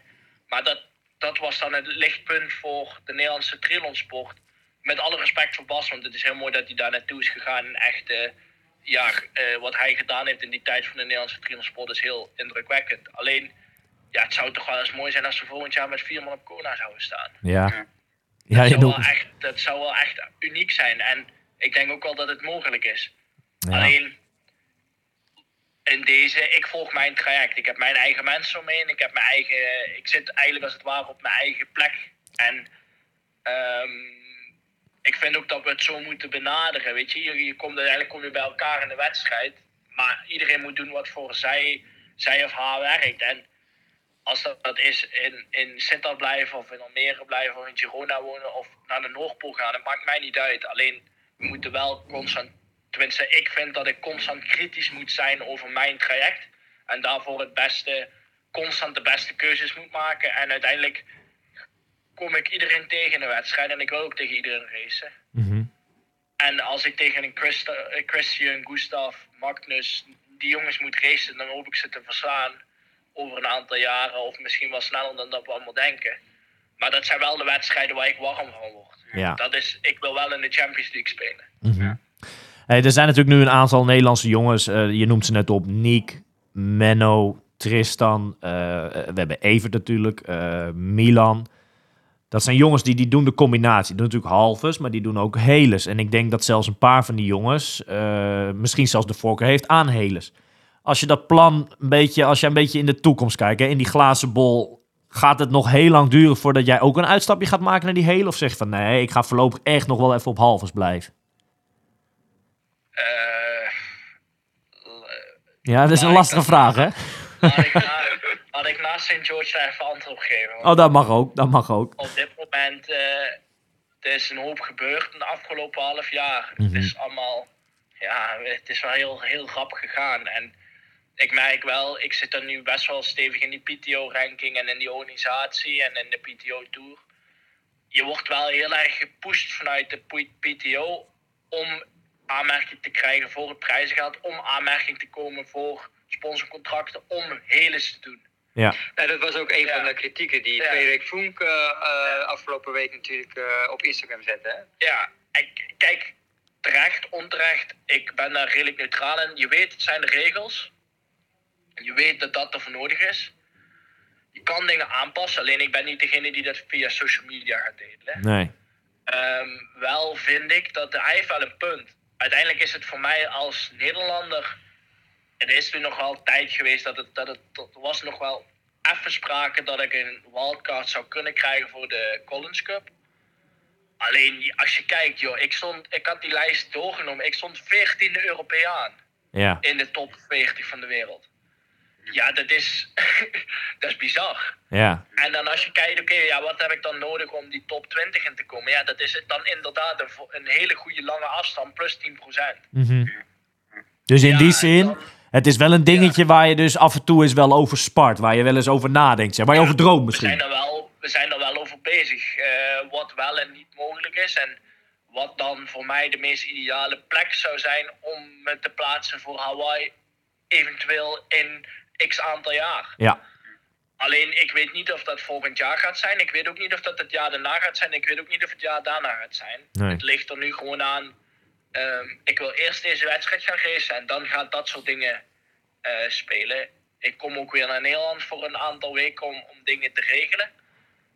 Maar dat, dat was dan het lichtpunt voor de Nederlandse triathlonsport. Met alle respect voor Bas, want het is heel mooi dat hij daar naartoe is gegaan. En echt, eh, ja, eh, wat hij gedaan heeft in die tijd van de Nederlandse triathlonsport is heel indrukwekkend. Alleen, ja, het zou toch wel eens mooi zijn als we volgend jaar met vier man op Kona zouden staan. ja. Ja, Dat zou, wel echt, dat zou wel echt uniek zijn. En ik denk ook wel dat het mogelijk is. ja. Alleen in deze, ik volg mijn traject. Ik heb mijn eigen mensen om me heen. Ik heb mijn eigen. Ik zit eigenlijk als het ware op mijn eigen plek. En ehm, ik vind ook dat we het zo moeten benaderen. Weet je, je, je komt uiteindelijk kom je bij elkaar in de wedstrijd. Maar iedereen moet doen wat voor zij, zij of haar werkt. En als dat, dat is in, in Sittard blijven of in Almere blijven of in Girona wonen of naar de Noordpool gaan, dat maakt mij niet uit. Alleen we moeten wel constant, tenminste ik vind dat ik constant kritisch moet zijn over mijn traject. En daarvoor het beste, constant de beste keuzes moet maken. En uiteindelijk kom ik iedereen tegen in de wedstrijd en ik wil ook tegen iedereen racen. Mhm. En als ik tegen een Christa, eh, Christian, Gustav, Magnus, die jongens moet racen, dan hoop ik ze te verslaan over een aantal jaren. Of misschien wel sneller dan dat we allemaal denken. Maar dat zijn wel de wedstrijden waar ik warm van word. Ja. Dat is, ik wil wel in de Champions League spelen. Mhm. Hey, er zijn natuurlijk nu een aantal Nederlandse jongens. eh, je noemt ze net op. Niek, Menno, Tristan. eh, we hebben Evert natuurlijk. eh, Milan. Dat zijn jongens die, die doen de combinatie. Die doen natuurlijk halves, maar die doen ook heles. En ik denk dat zelfs een paar van die jongens... eh, misschien zelfs de voorkeur heeft aan heles. Als je dat plan een beetje... Als je een beetje in de toekomst kijkt, hè, in die glazen bol... gaat het nog heel lang duren voordat jij ook een uitstapje gaat maken naar die hele? Of zeg je van nee, ik ga voorlopig echt nog wel even op halves blijven? Eh, Ja, dat is een ik lastige vraag, hè? Had, ik na, had ik na St. George daar even antwoord op geven? Want Oh, dat mag ook, dat mag ook. op dit moment eh, er is een hoop gebeurd in de afgelopen half jaar. Mhm. Het is allemaal, ja, het is wel heel, heel rap gegaan. En ik merk wel, ik zit er nu best wel stevig in die PTO-ranking en in die organisatie en in de PTO-tour. Je wordt wel heel erg gepusht vanuit de PTO om aanmerking te krijgen voor het prijzengeld, om aanmerking te komen voor sponsorcontracten, om heles te doen. Ja, Ja, dat was ook een Ja. van de kritieken die Ja. Frederik Funk eh, afgelopen week natuurlijk eh, op Instagram zette. Hè? Ja, ik, kijk, terecht, onterecht, ik ben daar redelijk neutraal in. Je weet, het zijn de regels. Je weet dat dat ervoor nodig is. Je kan dingen aanpassen, alleen ik ben niet degene die dat via social media gaat delen. nee. Ehm, wel vind ik dat hij heeft wel een punt. Uiteindelijk is het voor mij als Nederlander. Het is nu nog wel tijd geweest dat het, dat het. Er was nog wel even sprake dat ik een wildcard zou kunnen krijgen voor de Collins Cup. Alleen als je kijkt, joh, ik, stond, ik had die lijst doorgenomen. Ik stond 14e Europeaan Ja, in de top 40 van de wereld. Ja, dat is, dat is bizar. ja, En dan als je kijkt, oké, ja, wat heb ik dan nodig om die top 20 in te komen? Ja, dat is dan inderdaad een, hele goede lange afstand, plus 10%. Mhm. Dus in Ja, die zin, dan- het is wel een dingetje waar je dus af en toe eens wel over spart. Waar je wel eens over nadenkt, zeg. waar je over droomt We zijn misschien. er wel, we zijn er wel over bezig. eh, wat wel en niet mogelijk is. En wat dan voor mij de meest ideale plek zou zijn om me te plaatsen voor Hawaii. Eventueel in x aantal jaar. Ja, Alleen ik weet niet of dat volgend jaar gaat zijn. Ik weet ook niet of dat het jaar daarna gaat zijn. Ik weet ook niet of het jaar daarna gaat zijn. Nee. Het ligt er nu gewoon aan. Ehm, ik wil eerst deze wedstrijd gaan racen en dan gaat dat soort dingen eh, spelen. Ik kom ook weer naar Nederland voor een aantal weken om, om dingen te regelen.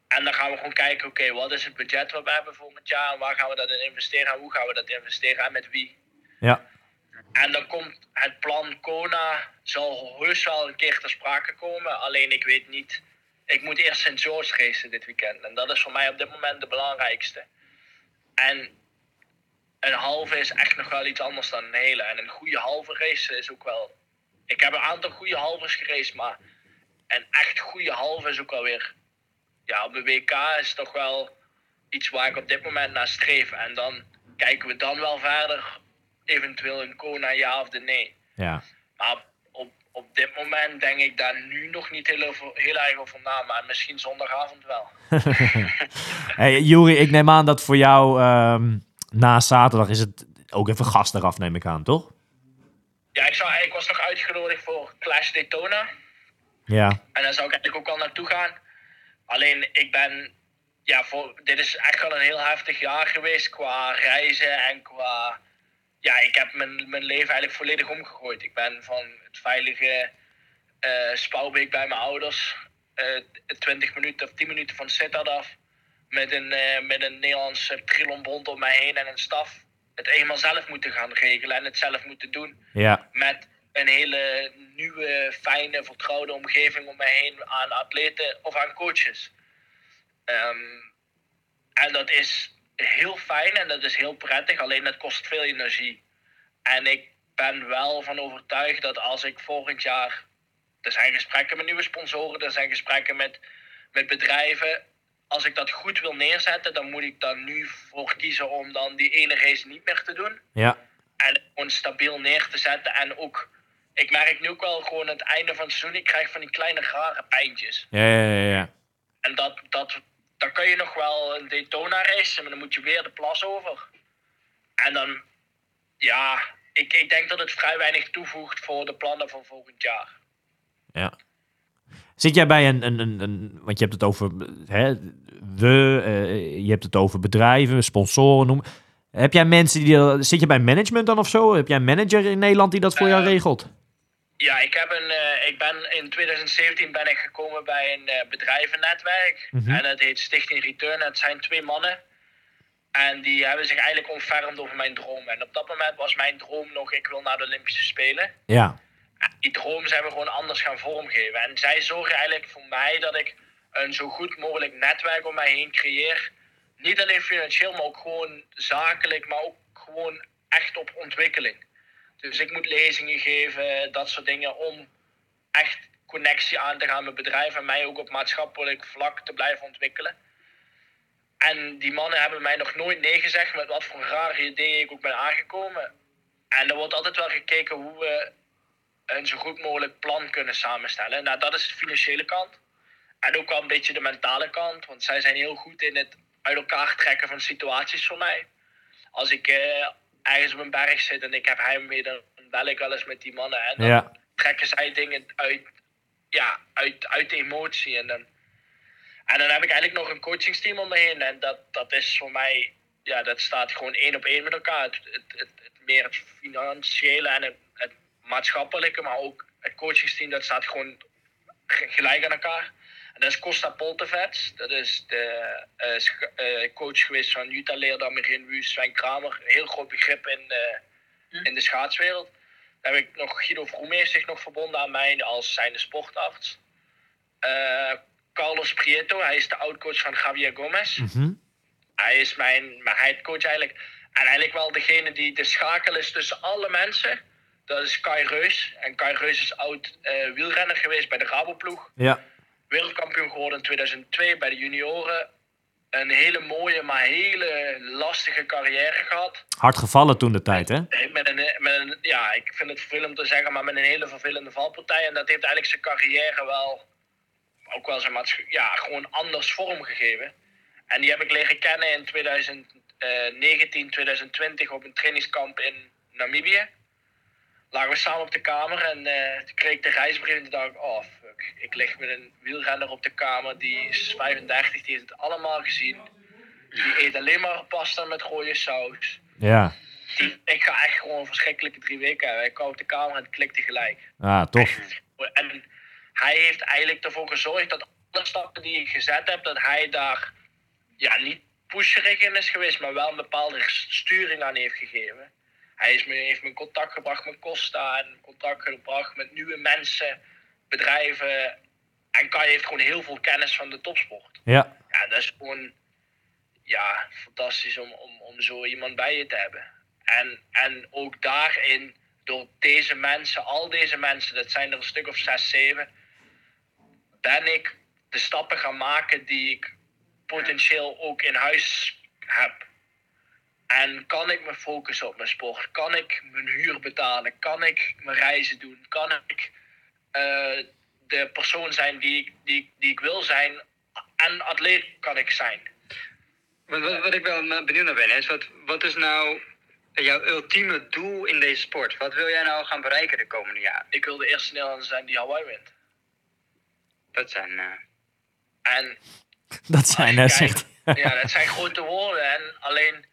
En dan gaan we gewoon kijken, oké, wat is het budget wat we hebben volgend jaar? En waar gaan we dat in investeren? En hoe gaan we dat investeren? En met wie? ja, En dan komt het plan Kona, zal heus wel een keer ter sprake komen. Alleen ik weet niet, ik moet eerst St. George racen dit weekend. En dat is voor mij op dit moment de belangrijkste. En een halve is echt nog wel iets anders dan een hele. En een goede halve race is ook wel... Ik heb een aantal goede halves geraced, maar een echt goede halve is ook wel weer... Ja, op de WK is toch wel iets waar ik op dit moment naar streef. En dan kijken we dan wel verder, eventueel een Kona ja of de nee. ja. Maar op, op dit moment denk ik daar nu nog niet heel, over, heel erg over na. Maar misschien zondagavond wel. Hey, Juri, ik neem aan dat voor jou ehm, na zaterdag is het ook even gas eraf, neem ik aan, toch? Ja, ik, zou, ik was nog uitgenodigd voor Clash Daytona. Ja, En daar zou ik eigenlijk ook al naartoe gaan. Alleen ik ben, ja, voor, dit is echt wel een heel heftig jaar geweest qua reizen en qua, ja, ik heb mijn, mijn leven eigenlijk volledig omgegooid. Ik ben van het veilige eh Spouwbeek bij mijn ouders, eh 20 minuten of 10 minuten van Sittard af, met een, eh, met een Nederlandse trilonbond om mij heen en een staf, het eenmaal zelf moeten gaan regelen en het zelf moeten doen ja, met een hele nieuwe, fijne, vertrouwde omgeving om mij heen aan atleten of aan coaches. Ehm, en dat is heel fijn en dat is heel prettig, alleen dat kost veel energie. En ik ben wel van overtuigd dat als ik volgend jaar. Er zijn gesprekken met nieuwe sponsoren, er zijn gesprekken met, met bedrijven. Als ik dat goed wil neerzetten, dan moet ik daar nu voor kiezen om dan die ene race niet meer te doen ja, en gewoon stabiel neer te zetten. En ook, ik merk nu ook wel gewoon aan het einde van het seizoen, ik krijg van die kleine rare pijntjes. ja, ja, ja, ja. En dat, dat, dan kan je nog wel een Daytona racen, maar dan moet je weer de plas over. En dan, ja, ik, ik denk dat het vrij weinig toevoegt voor de plannen van volgend jaar. ja. Zit jij bij een, een, een, een- want je hebt het over hè, we, eh, je hebt het over bedrijven, sponsoren, noem. Heb jij mensen die, zit je bij management dan of zo? Heb jij een manager in Nederland die dat voor jou Eh, regelt? Ja, ik, heb een, eh, ik ben in 2017 ben ik gekomen bij een eh, bedrijvennetwerk. Mhm. En het heet Stichting Return. Het zijn twee mannen. En die hebben zich eigenlijk ontfermd over mijn droom. En op dat moment was mijn droom nog, ik wil naar de Olympische Spelen. Ja, Die droom zijn we gewoon anders gaan vormgeven. En zij zorgen eigenlijk voor mij dat ik een zo goed mogelijk netwerk om mij heen creëer. Niet alleen financieel, maar ook gewoon zakelijk, maar ook gewoon echt op ontwikkeling. Dus ik moet lezingen geven, dat soort dingen, om echt connectie aan te gaan met bedrijven en mij ook op maatschappelijk vlak te blijven ontwikkelen. En die mannen hebben mij nog nooit nee gezegd met wat voor rare ideeën ik ook ben aangekomen. En er wordt altijd wel gekeken hoe we een zo goed mogelijk plan kunnen samenstellen. Nou, dat is de financiële kant. En ook wel een beetje de mentale kant, want zij zijn heel goed in het uit elkaar trekken van situaties voor mij. Als ik eh, ergens op een berg zit en ik heb heimwee, dan bel ik wel eens met die mannen. En dan Ja. trekken zij dingen uit, ja, uit, uit de emotie. En dan, en dan heb ik eigenlijk nog een coachingsteam om me heen. En dat, dat is voor mij, ja, dat staat gewoon één op één met elkaar. Het, het, het, het meer het financiële en het, het maatschappelijke, maar ook het coachingsteam, dat staat gewoon ge- gelijk aan elkaar. En dat is Costa Poltevets. Dat is de eh, eh, coach geweest van Jutta Leerdam, Mirin Wues, Sven Kramer. Een heel groot begrip in, eh, in de schaatswereld. Dan heb ik nog Guido Vroem heeft zich nog verbonden aan mij als zijnde sportarts. Eh, Carlos Prieto, hij is de oud-coach van Javier Gomez. Mhm. Hij is mijn, mijn headcoach eigenlijk. En eigenlijk wel degene die de schakel is tussen alle mensen. Dat is Kai Reus. En Kai Reus is oud eh, wielrenner geweest bij de Raboploeg. Ja. Wereldkampioen geworden in 2002 bij de junioren. Een hele mooie, maar hele lastige carrière gehad. Hard gevallen toen de tijd, hè? Met een, met een, ja, ik vind het vervelend te zeggen, maar met een hele vervelende valpartij. En dat heeft eigenlijk zijn carrière wel, ook wel zijn ja, gewoon anders vormgegeven. En die heb ik leren kennen in 2019, 2020 op een trainingskamp in Namibië. Lagen we samen op de kamer en eh, toen kreeg ik de reisbrief en toen dacht ik, oh fuck, ik lig met een wielrenner op de kamer, die is 35, die heeft het allemaal gezien. Die eet alleen maar pasta met rode saus Ja. ik ga echt gewoon een verschrikkelijke drie weken hebben. Ik kwam op de kamer en het klikte gelijk. Ah, tof. En hij heeft eigenlijk ervoor gezorgd dat alle stappen die ik gezet heb, dat hij daar ja, niet pusherig in is geweest, maar wel een bepaalde sturing aan heeft gegeven. Hij is me, heeft me in contact gebracht met Costa en in contact gebracht met nieuwe mensen, bedrijven. En Kai heeft gewoon heel veel kennis van de topsport. Ja. Ja, dat is gewoon ja, fantastisch om, om, om zo iemand bij je te hebben. En, en ook daarin, door deze mensen, al deze mensen, dat zijn er een stuk of zes, zeven, ben ik de stappen gaan maken die ik potentieel ook in huis heb. En kan ik me focussen op mijn sport? Kan ik mijn huur betalen? Kan ik mijn reizen doen? Kan ik eh, de persoon zijn die, ik- die, die ik wil zijn? En atleet kan ik zijn. Wat, wat, wat ik wel benieuwd naar ben, is wat, wat is nou jouw ultieme doel in deze sport? Wat wil jij nou gaan bereiken de komende jaren? Ik wil de eerste Nederlander zijn die Hawaii wint. Dat zijn. eh, En Dat zijn, hè, zegt ja, dat zijn grote woorden. En alleen,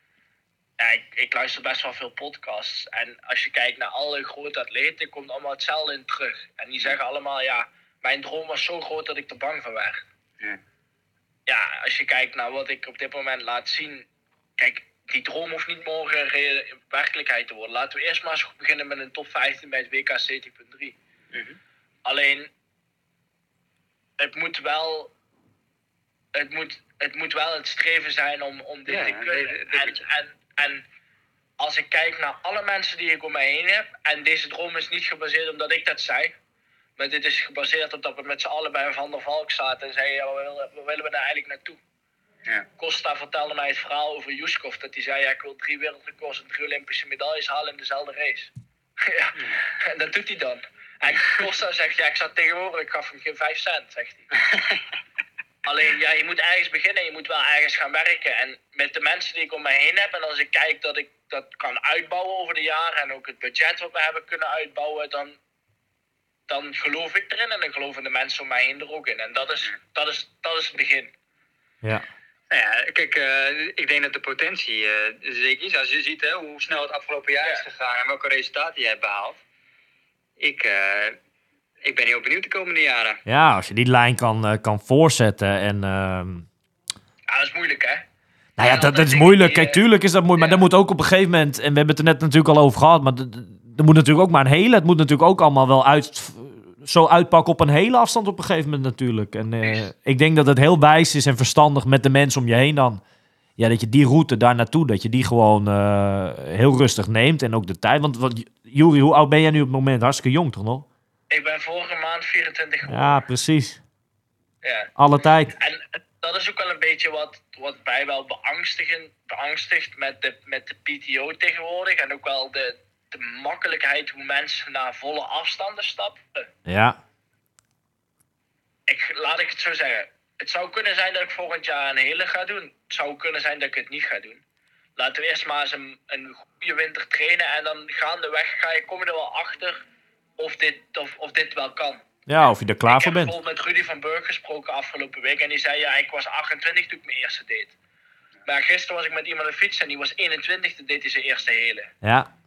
ja, ik, ik luister best wel veel podcasts. En als je kijkt naar alle grote atleten, komt allemaal hetzelfde in terug. En die zeggen allemaal, ja, mijn droom was zo groot dat ik er bang van werd. Ja. Ja, als je kijkt naar wat ik op dit moment laat zien. Kijk, die droom hoeft niet morgen werkelijkheid te worden. Laten we eerst maar eens beginnen met een top 15 bij het WK 70.3. Mhm. Alleen, het moet wel. Het moet, het moet wel het streven zijn om, om dit Ja, te kunnen. En, en, en als ik kijk naar alle mensen die ik om mij heen heb, en deze droom is niet gebaseerd omdat ik dat zei, maar dit is gebaseerd op dat we met z'n allen bij Van der Valk zaten en zeiden: ja, waar, willen, waar willen we daar eigenlijk naartoe? Ja. Costa vertelde mij het verhaal over Yuskov, dat hij zei: ja, ik wil drie wereldrecords en drie Olympische medailles halen in dezelfde race. ja, en dat doet hij dan. En Costa zegt: ja, ik zat tegenover, ik gaf hem geen vijf cent, zegt hij. Alleen, ja, je moet ergens beginnen, je moet wel ergens gaan werken. En met de mensen die ik om mij heen heb, en als ik kijk dat ik dat kan uitbouwen over de jaren, en ook het budget wat we hebben kunnen uitbouwen, dan, dan geloof ik erin en dan geloven de mensen om mij heen er ook in. En dat is, dat is, dat is het begin. Ja. Nou ja, kijk, eh, ik denk dat de potentie eh, zeker is. Als je ziet hè, hoe snel het afgelopen jaar Ja. is gegaan en welke resultaten jij hebt behaald. Ik, eh, ik ben heel benieuwd de komende jaren. ja, als je die lijn kan, eh, kan voorzetten en... ehm, Ja, dat is moeilijk, hè? Nou ja, dat, dat is moeilijk. Kijk, eh, tuurlijk is dat moeilijk. Maar dat moet ook op een gegeven moment... En we hebben het er net natuurlijk al over gehad. Maar er moet natuurlijk ook maar een hele... Het moet natuurlijk ook allemaal wel uit zo uitpakken op een hele afstand op een gegeven moment natuurlijk. En eh, ik denk dat het heel wijs is en verstandig met de mensen om je heen dan. Ja, dat je die route daar naartoe, dat je die gewoon heel rustig neemt. En ook de tijd. Want wat, Juri, hoe oud ben jij nu op het moment? Hartstikke jong toch nog? Ik ben vorige maand 24 geworden. Ja, precies. Ja. Alle tijd. En dat is ook wel een beetje wat, wat mij wel beangstigen, beangstigt met de, met de PTO tegenwoordig. En ook wel de, de makkelijkheid hoe mensen naar volle afstanden stappen. Ja. Ik, laat ik het zo zeggen. Het zou kunnen zijn dat ik volgend jaar een hele ga doen. Het zou kunnen zijn dat ik het niet ga doen. Laten we eerst maar eens een, een goede winter trainen. En dan gaandeweg ga je, kom je er wel achter of dit, of, of dit wel kan. Ja, of je er klaar ik voor heb bent. bijvoorbeeld met Rudy van Burg gesproken afgelopen week. En die zei, ja, ik was 28 toen ik mijn eerste deed. Maar gisteren was ik met iemand aan de fiets en die was 21, toen deed hij zijn eerste hele. Ja.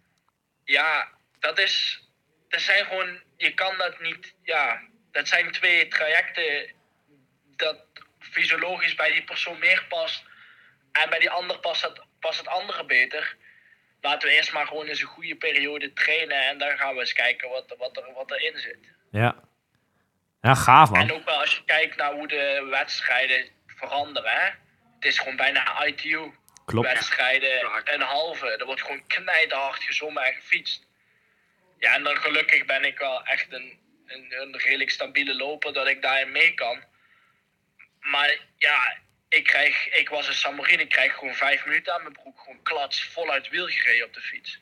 Ja, dat is... Dat zijn gewoon... Je kan dat niet... Ja, dat zijn twee trajecten dat fysiologisch bij die persoon meer past. En bij die ander past het, past het andere beter. Laten we eerst maar gewoon eens een goede periode trainen. En dan gaan we eens kijken wat, wat, er, wat erin zit. Ja. Ja, gaaf En man. ook wel als je kijkt naar hoe de wedstrijden veranderen. Hè? Het is gewoon bijna ITU. Klopt. Wedstrijden een halve. Er wordt gewoon knijterhard gezongen en gefietst. Ja, en dan gelukkig ben ik wel echt een, een, een redelijk stabiele loper dat ik daarin mee kan. Maar ja, ik, krijg, ik was een Samarine, ik krijg gewoon vijf minuten aan mijn broek. Gewoon klats, voluit wiel gereden op de fiets.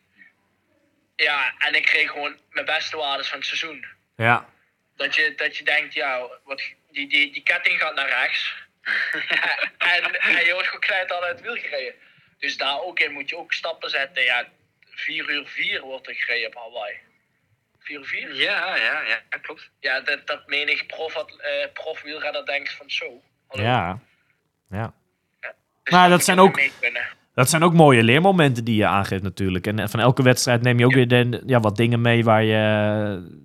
Ja, en ik kreeg gewoon mijn beste waardes van het seizoen. Ja. Dat je, dat je denkt, ja, wat, die, die, die ketting gaat naar rechts. en, en je wordt gewoon knijt al uit het wiel gereden. Dus daar ook in moet je ook stappen zetten. Ja, 4 uur 4 wordt er gereden op Hawaii. 4 uur 4? Ja, ja, ja, dat klopt. Ja, dat, dat menig prof, eh profwielrenner denkt van zo. Hallo. Ja. Ja. Dus Maar dat zijn ook-. Dat zijn ook mooie leermomenten die je aangeeft natuurlijk. En van elke wedstrijd neem je ook weer de, ja, wat dingen mee waar je... eh,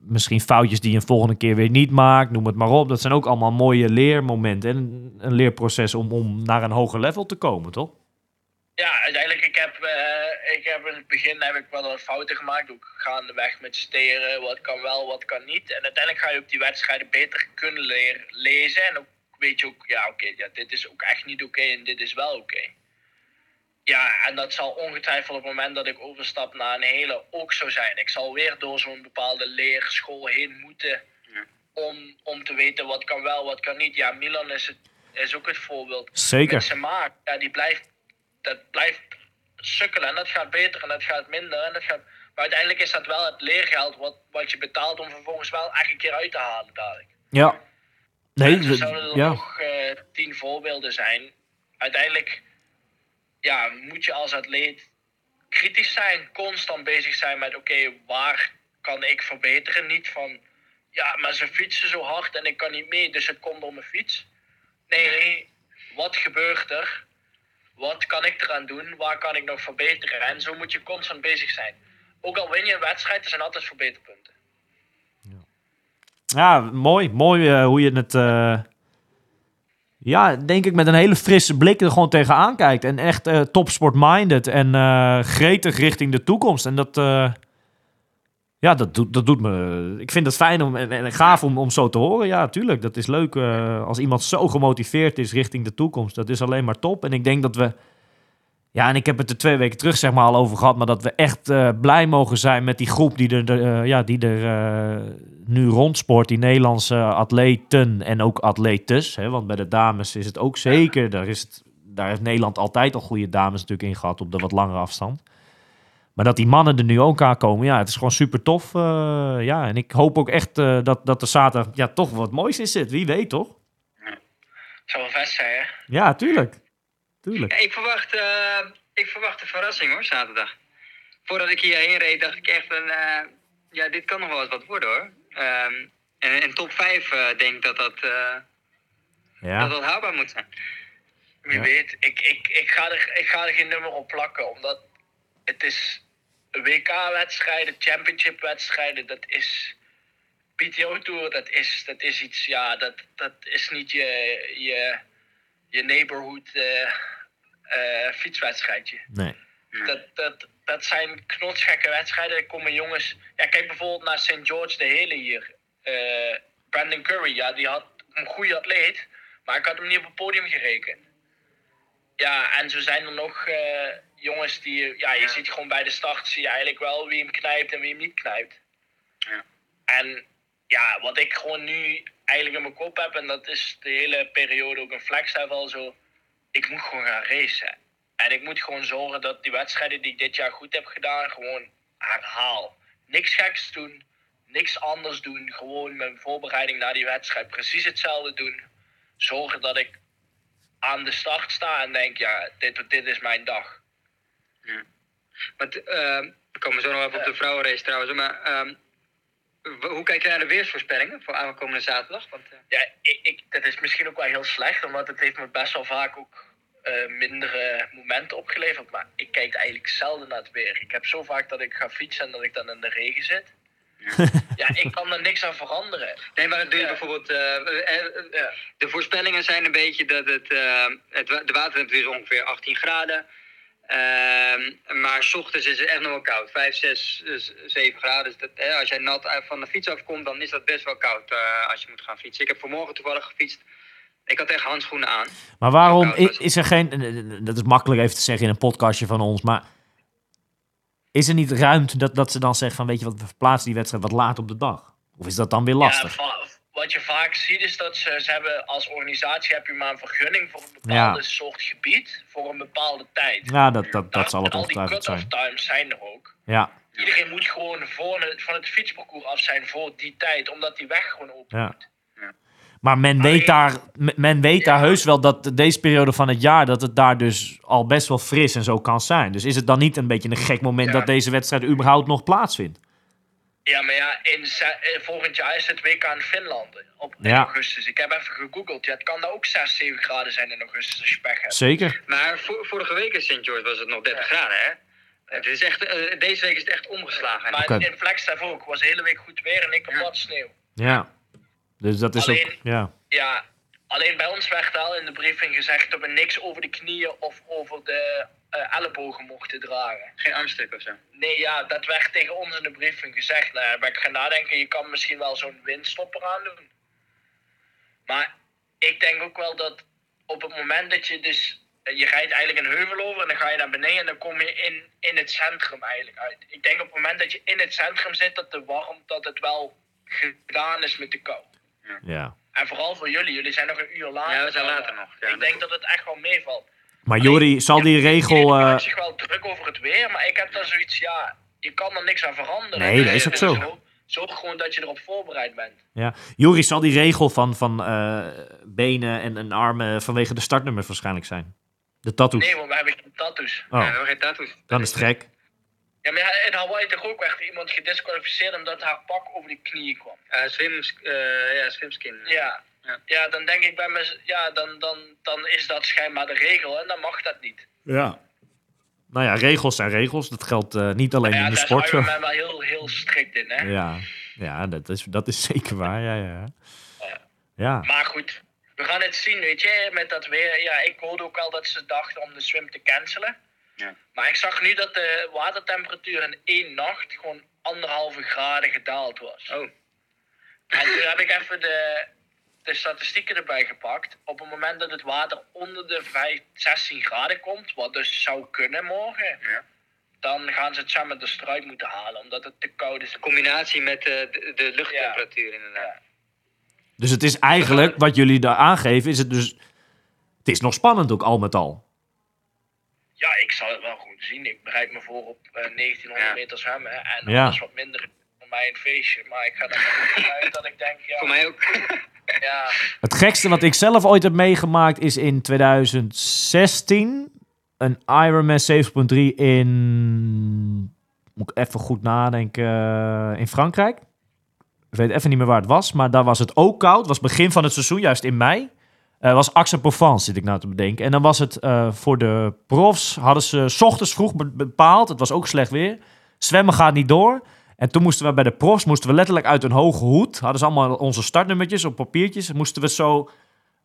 Misschien foutjes die je een volgende keer weer niet maakt. Noem het maar op. Dat zijn ook allemaal mooie leermomenten. En een, leerproces om, om naar een hoger level te komen, toch? Ja, uiteindelijk, ik heb, eh, ik heb in het begin heb ik wel wat fouten gemaakt. Ook gaandeweg met steren, wat kan wel, wat kan niet. En uiteindelijk ga je ook die wedstrijden beter kunnen leren lezen. En ook weet je ook, ja oké, ja, dit is ook echt niet oké en dit is wel oké. Ja, en dat zal ongetwijfeld op het moment dat ik overstap naar een hele ook zo zijn. Ik zal weer door zo'n bepaalde leerschool heen moeten om, om te weten wat kan wel, wat kan niet. Ja, Milan is, het, is ook het voorbeeld Zeker. met zijn maak, ja, die blijft, dat blijft sukkelen en dat gaat beter en dat gaat minder. En dat gaat, maar uiteindelijk is dat wel het leergeld wat, wat je betaalt om vervolgens wel echt een keer uit te halen dadelijk. Ja. Nee, we- zouden er ja. nog eh, tien voorbeelden zijn. Uiteindelijk ja, moet je als atleet kritisch zijn, constant bezig zijn met oké, waar kan ik verbeteren? Niet van ja, maar ze fietsen zo hard en ik kan niet mee, dus het komt door mijn fiets. Nee, wat gebeurt er? Wat kan ik eraan doen? Waar kan ik nog verbeteren? En zo moet je constant bezig zijn. Ook al win je een wedstrijd, er zijn altijd verbeterpunten. Ja, mooi. Mooi eh, hoe je het... eh, ja, denk ik met een hele frisse blik er gewoon tegenaan kijkt. En echt eh topsport-minded en gretig richting de toekomst. En dat... ja, dat doet, dat doet me... Ik vind het fijn om, en, gaaf om, om zo te horen. Ja, tuurlijk. Dat is leuk als iemand zo gemotiveerd is richting de toekomst. Dat is alleen maar top. En ik denk dat we... Ja, en ik heb het er twee weken terug zeg maar al over gehad. Maar dat we echt eh, blij mogen zijn met die groep die er, eh, ja, die er eh, nu rondsport. Die Nederlandse atleten en ook atletes. Hè, want bij de dames is het ook zeker. Daar, is het, daar heeft Nederland altijd al goede dames natuurlijk in gehad op de wat langere afstand. Maar dat die mannen er nu ook aan komen, ja, het is gewoon super tof. ja, en ik hoop ook echt dat, dat er zaterdag ja, toch wat moois in zit. Wie weet, toch? Zou wel vet zijn, hè? Ja, tuurlijk. Tuurlijk. Ja, ik, verwacht, eh, ik verwacht een verrassing hoor, zaterdag. Voordat ik hierheen reed, dacht ik echt van, eh, ja, dit kan nog wel eens wat worden hoor. Ehm, en in top 5 eh, denk ik dat dat, eh, dat Ja. dat haalbaar moet zijn. Wie Ja. weet, ik, ik, ik, ga er, ik ga er geen nummer op plakken, omdat het is WK-wedstrijden, championship-wedstrijden, dat is PTO-tour, dat is, dat is iets, ja, dat, dat is niet je, je, je neighborhood eh, eh, fietswedstrijdje. Nee. Dat, dat, dat zijn knotsgekke wedstrijden. Er komen jongens. Ja, kijk bijvoorbeeld naar St. George de hele hier. eh, Brandon Curry, ja, die had een goede atleet, maar ik had hem niet op het podium gerekend. Ja, en zo zijn er nog eh, jongens die, ja, je ziet gewoon bij de start, zie je eigenlijk wel wie hem knijpt en wie hem niet knijpt. Ja. En ja, wat ik gewoon nu eigenlijk in mijn kop heb, en dat is de hele periode ook een flex heb al zo, ik moet gewoon gaan racen. En ik moet gewoon zorgen dat die wedstrijden die ik dit jaar goed heb gedaan, gewoon herhaal. Niks geks doen, niks anders doen. Gewoon mijn voorbereiding naar die wedstrijd precies hetzelfde doen. Zorgen dat ik aan de start sta en denk, ja, dit, dit is mijn dag. Maar t- ehm, we komen zo nog even op de vrouwenrace trouwens. Maar ehm, hoe kijk je naar de weersvoorspellingen voor aankomende zaterdag? Want, eh, Ja, ik, ik, dat is misschien ook wel heel slecht, omdat het heeft me best wel vaak ook eh, mindere momenten opgeleverd. Maar ik kijk eigenlijk zelden naar het weer. Ik heb zo vaak dat ik ga fietsen en dat ik dan in de regen zit. Ja, ik kan er niks aan veranderen. nee, maar doe je Ja. bijvoorbeeld... eh, eh, eh. De voorspellingen zijn een beetje dat het, eh, het de watertemperatuur is ongeveer 18 graden. Ehm, maar s ochtends is het echt nog wel koud. 5, 6, 7 graden. Dus dat, hè, als jij nat uit- van de fiets afkomt, dan is dat best wel koud eh, als je moet gaan fietsen. Ik heb vanmorgen toevallig gefietst. Ik had echt handschoenen aan. Maar waarom is- er geen... Dat is makkelijk even te zeggen in een podcastje van ons, maar... Is er niet ruimte dat, dat ze dan zeggen van... Weet je wat, we verplaatsen die wedstrijd wat laat op de dag? Of is dat dan weer lastig? Ja, wat je vaak ziet is dat ze, ze hebben als organisatie heb je maar een vergunning voor een bepaalde Ja. soort gebied voor een bepaalde tijd. Ja, dat, dat, dat Nou, zal het al die ongetwijfeld cut-off zijn. times zijn er ook. Ja, Iedereen moet gewoon voor het, van het fietsparcours af zijn voor die tijd, omdat die weg gewoon open Ja. moet. maar men weet, daar, men- weet daar heus wel dat deze periode van het jaar... dat het daar dus al best wel fris en zo kan zijn. Dus is het dan niet een beetje een gek moment... Ja. dat deze wedstrijd überhaupt nog plaatsvindt? Ja, maar ja, in, eh, volgend jaar is het WK in Finland op in Ja. augustus. Ik heb even gegoogeld. Ja, het kan daar ook 6, 7 graden zijn in augustus als je pech hebt. Zeker. Maar vor- vorige week in St. George was het nog 30 graden, hè? Het is echt, eh, deze week is het echt omgeslagen. Maar in Flagstaff ook. was de hele week goed weer en ik kapot sneeuw. Ja. Dus dat is ook... Alleen- Ja. Ja, alleen bij ons werd al in de briefing gezegd dat we niks over de knieën of over de eh, ellebogen mochten dragen. Geen armstrip of zo. Nee, ja, dat werd tegen ons in de briefing gezegd. Nou, ben ik gaan nadenken, je kan misschien wel zo'n windstopper aan doen. Maar ik denk ook wel dat op het moment dat je dus... eh, Je rijdt eigenlijk een heuvel over en dan ga je naar beneden en dan kom je in, in het centrum eigenlijk uit. Ik denk op het moment dat je in het centrum zit, dat de warm, dat het wel gedaan is met de kou. Ja. En vooral voor jullie, jullie zijn nog een uur later. Ja, we zijn later nog. Ja, ik denk dat het echt wel meevalt. Maar Jori, zal die regel... Iedereen eh, maakt zich wel druk over het weer, maar ik heb dan zoiets, ja, je kan er niks aan veranderen. Nee, dat is ook eh, zo. Zorg gewoon dat je erop voorbereid bent. Ja. Juri, zal die regel van, van eh, benen en, en armen vanwege de startnummers waarschijnlijk zijn? De tattoos. Nee, want we hebben geen tattoos. oh, Ja, we hebben geen tattoos. dan is het gek. Ja, maar ja, in Hawaii toch ook werd er iemand gedisqualificeerd omdat haar pak over die knieën kwam. Eh, eh, ja, swimskin. Ja. Ja. Ja, dan denk ik bij me, ja, dan, dan, dan is dat schijnbaar de regel en dan mag dat niet. Ja. Nou ja, regels zijn regels. Dat geldt eh, niet alleen ja, in de daar sport. zo. Ironman wel heel, heel strikt in, hè. Ja, ja dat, is, dat is zeker waar. Ja, ja. ja. Maar goed, we gaan het zien, weet je, met dat weer. Ja, ik hoorde ook al dat ze dachten om de swim te cancelen. Ja. Maar ik zag nu dat de watertemperatuur in één nacht gewoon anderhalve graden gedaald was. Oh, En toen heb ik even de, de statistieken erbij gepakt. Op het moment dat het water onder de 5, 16 graden komt, wat dus zou kunnen morgen, Ja. dan gaan ze het samen de struik moeten halen, omdat het te koud is. combinatie met eh, de, de luchttemperatuur inderdaad. Dus het is eigenlijk, wat jullie daar aangeven, is het dus... Het is nog spannend ook, al met al. Ja, ik zal het wel goed zien. Ik bereid me voor op eh, 1900 Ja. meter zwemmen. En Ja. alles wat minder is voor mij een feestje. Maar ik ga er wel vanuit dat ik denk, ja, Voor mij ook. ja, Het gekste wat ik zelf ooit heb meegemaakt is in 2016 een Ironman 7.3 in... Moet ik even goed nadenken. eh, in Frankrijk. Ik weet even niet meer waar het was. Maar daar was het ook koud. Het was begin van het seizoen, juist in mei. Eh was Aix-en-Provence, zit ik nou te bedenken. En dan was het eh, voor de profs, hadden ze 's ochtends vroeg be- bepaald. Het was ook slecht weer. Zwemmen gaat niet door. En toen moesten we bij de profs, moesten we letterlijk uit een hoge hoed. Hadden ze allemaal onze startnummertjes op papiertjes. Moesten we zo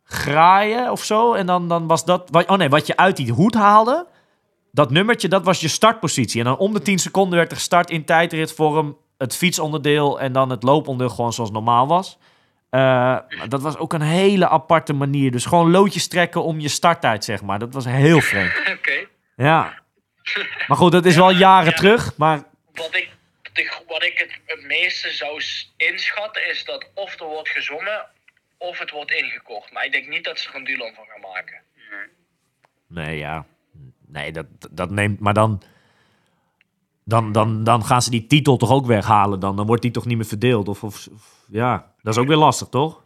graaien of zo. En dan, dan was dat... wat- Oh nee, wat je uit die hoed haalde... Dat nummertje, dat was je startpositie. En dan om de 10 seconden werd er gestart in tijdrit voor een het fietsonderdeel en dan het looponderdeel gewoon zoals normaal was. Eh, dat was ook een hele aparte manier. Dus gewoon loodjes trekken om je starttijd, zeg maar. Dat was heel vreemd. Oké. Ja. Maar goed, dat is wel jaren terug. Maar Wat ik, de- wat ik het, meeste zou inschatten is dat of er wordt gezongen of het wordt ingekort. Maar ik denk niet dat ze er een duel van gaan maken. nee, ja. Nee, dat, dat neemt... Maar dan, dan, dan, dan gaan ze die titel toch ook weghalen dan. Dan wordt die toch niet meer verdeeld. Of, of, of- ja, dat is ook weer lastig, toch?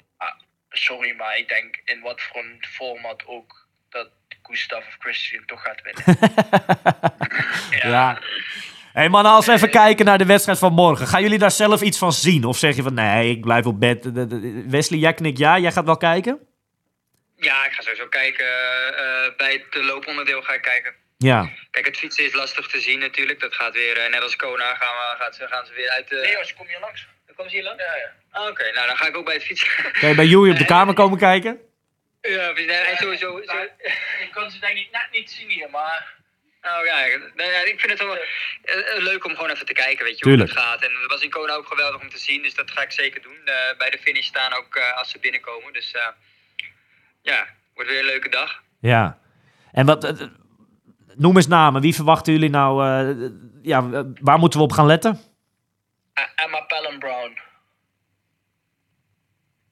Sorry, maar ik denk in wat voor een format ook dat Gustav of Christian toch gaat winnen. Ja. Hé hey mannen, als we even kijken naar de wedstrijd van morgen. Gaan jullie daar zelf iets van zien? Of zeg je van nee, ik blijf op bed. Wesley, jij knikt ja. Jij gaat wel kijken? Ja, ik ga sowieso kijken. eh, bij het looponderdeel ga ik kijken. Ja. Kijk, het fietsen is lastig te zien natuurlijk. Dat gaat weer, eh, net als Kona, gaan, we, gaat ze, gaan ze weer uit de... Leos, kom je langs? Kom ze hier lang? Ja, ja. Ah, Oké, nou dan ga ik ook bij het fietsen. Kan je bij Joey op de kamer komen kijken? ja, nee, en sowieso... zo- Nou, Je kan ze denk ik net niet zien hier, maar... Oh ja, nee, ik vind het wel eh, eh, leuk om gewoon even te kijken, weet je, Tuurlijk. hoe het gaat. En het was in Kona ook geweldig om te zien, dus dat ga ik zeker doen. Eh, bij de finish staan ook eh, als ze binnenkomen. Dus eh, ja, wordt weer een leuke dag. Ja. En wat... Noem eens namen. Wie verwachten jullie nou... eh, ja, waar moeten we op gaan letten? Emma Pellen Brown.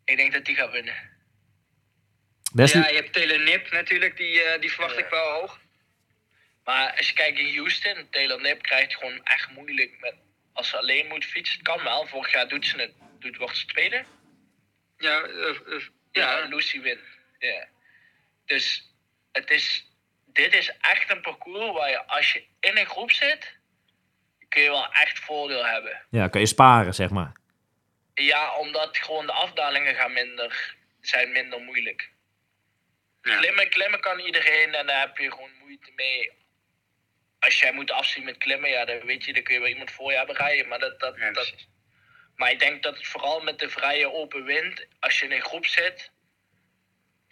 Ik denk dat die gaat winnen. Wesley? Ja, je hebt Taylor Nip natuurlijk, die, eh, die verwacht ik wel hoog. Maar als je kijkt in Houston, Taylor Nip krijgt gewoon echt moeilijk met als ze alleen moet fietsen. Het kan wel. Vorig jaar doet ze het, doet, wordt ze tweede. Ja, eh, Ja, ja, Lucy wint. Ja. Dus het is, dit is echt een parcours waar je als je in een groep zit, kun je wel echt voordeel hebben. Ja, kan je sparen, zeg maar. Ja, omdat gewoon de afdalingen gaan minder, zijn minder moeilijk. Ja. Klimmen, klimmen kan iedereen en daar heb je gewoon moeite mee. Als jij moet afzien met klimmen, ja, dan weet je, dan kun je wel iemand voor je hebben rijden. Maar, dat, dat, Ja, dat, maar ik denk dat het vooral met de vrije open wind, als je in een groep zit.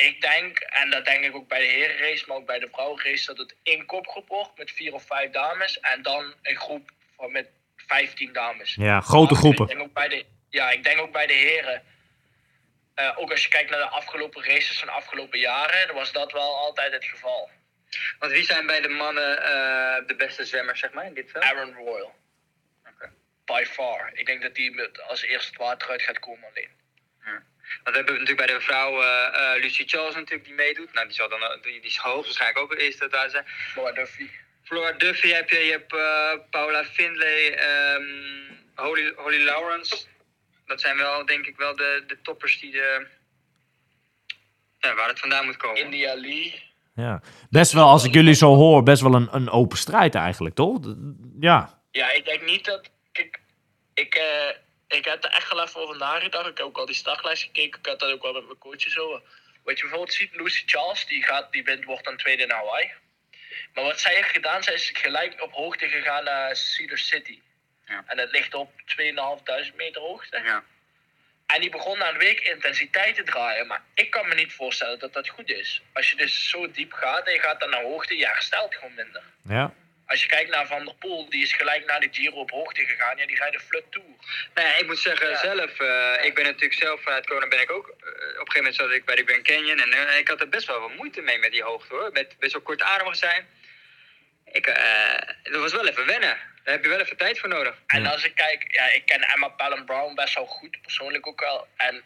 Ik denk, en dat denk ik ook bij de herenrace, maar ook bij de vrouwenrace, dat het één kopgroep wordt met vier of vijf dames. En dan een groep van met vijftien dames. Ja, grote groepen. Ik denk ook bij de, ja, ik denk ook bij de heren. Eh, ook als je kijkt naar de afgelopen races van de afgelopen jaren, dan was dat wel altijd het geval. Want wie zijn bij de mannen eh, de beste zwemmers, zeg maar, in dit veld? Aaron Royal. By far. Ik denk dat die met, als eerste het water uit gaat komen alleen. Want we hebben natuurlijk bij de vrouwen eh, Lucy Charles natuurlijk die meedoet. Nou, die zal dan eh, die, die is hoogstwaarschijnlijk ook de eerste daar zijn. Laura Duffy. Flora Duffy heb je, je hebt eh, Paula Findlay, ehm, Holly, Holly Lawrence. Dat zijn wel, denk ik, wel de, de toppers die de, ja, waar het vandaan moet komen. India Lee. Ja. Best wel, als ik jullie zo hoor, best wel een, een open strijd eigenlijk, toch? Ja. Ja, ik denk niet dat. Kijk, ik, eh, ik heb er echt wel even over nagedacht. Ik heb ook al die startlijst gekeken. Ik had dat ook wel met mijn coaches over. Wat je bijvoorbeeld ziet, Lucy Charles, die, gaat, die wint, wordt dan tweede in Hawaii. Maar wat zij heeft gedaan, zij is gelijk op hoogte gegaan naar Cedar City. Ja. En dat ligt op 2.500 meter hoogte. Ja. En die begon na een week intensiteit te draaien. Maar ik kan me niet voorstellen dat dat goed is. Als je dus zo diep gaat en je gaat dan naar hoogte, je herstelt gewoon minder. Ja. Als je kijkt naar Van der Poel, die is gelijk naar de Giro op hoogte gegaan. Ja, die rijdt de Flood Tour. Nou ja, ik moet zeggen, Ja. zelf, eh, ik ben natuurlijk zelf vanuit Kona ben ik ook, eh, op een gegeven moment zat ik bij de Grand Canyon en eh, ik had er best wel wat moeite mee met die hoogte hoor, met best wel kortademig zijn. Ik, eh, dat was wel even wennen, daar heb je wel even tijd voor nodig. En als ik kijk, ja, ik ken Emma Pallen Brown best wel goed, persoonlijk ook wel. En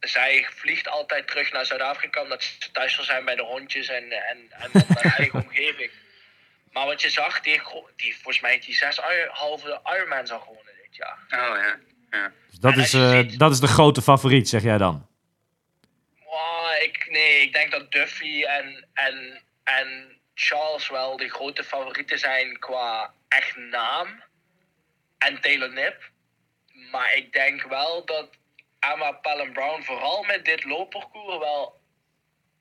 zij vliegt altijd terug naar Zuid-Afrika omdat ze thuis wil zijn bij de hondjes en, en, en haar eigen omgeving. Maar wat je zag, die, die volgens mij heeft die zes halve Ironmans al gewonnen dit jaar. Oh ja, ja. Dus dat, En is, eh, ziet- dat is de grote favoriet, zeg jij dan? Wow, ik, nee, ik denk dat Duffy en, en, en Charles wel de grote favorieten zijn qua echt naam. En Taylor Nip. Maar ik denk wel dat Emma Pallen Brown vooral met dit loopparcours wel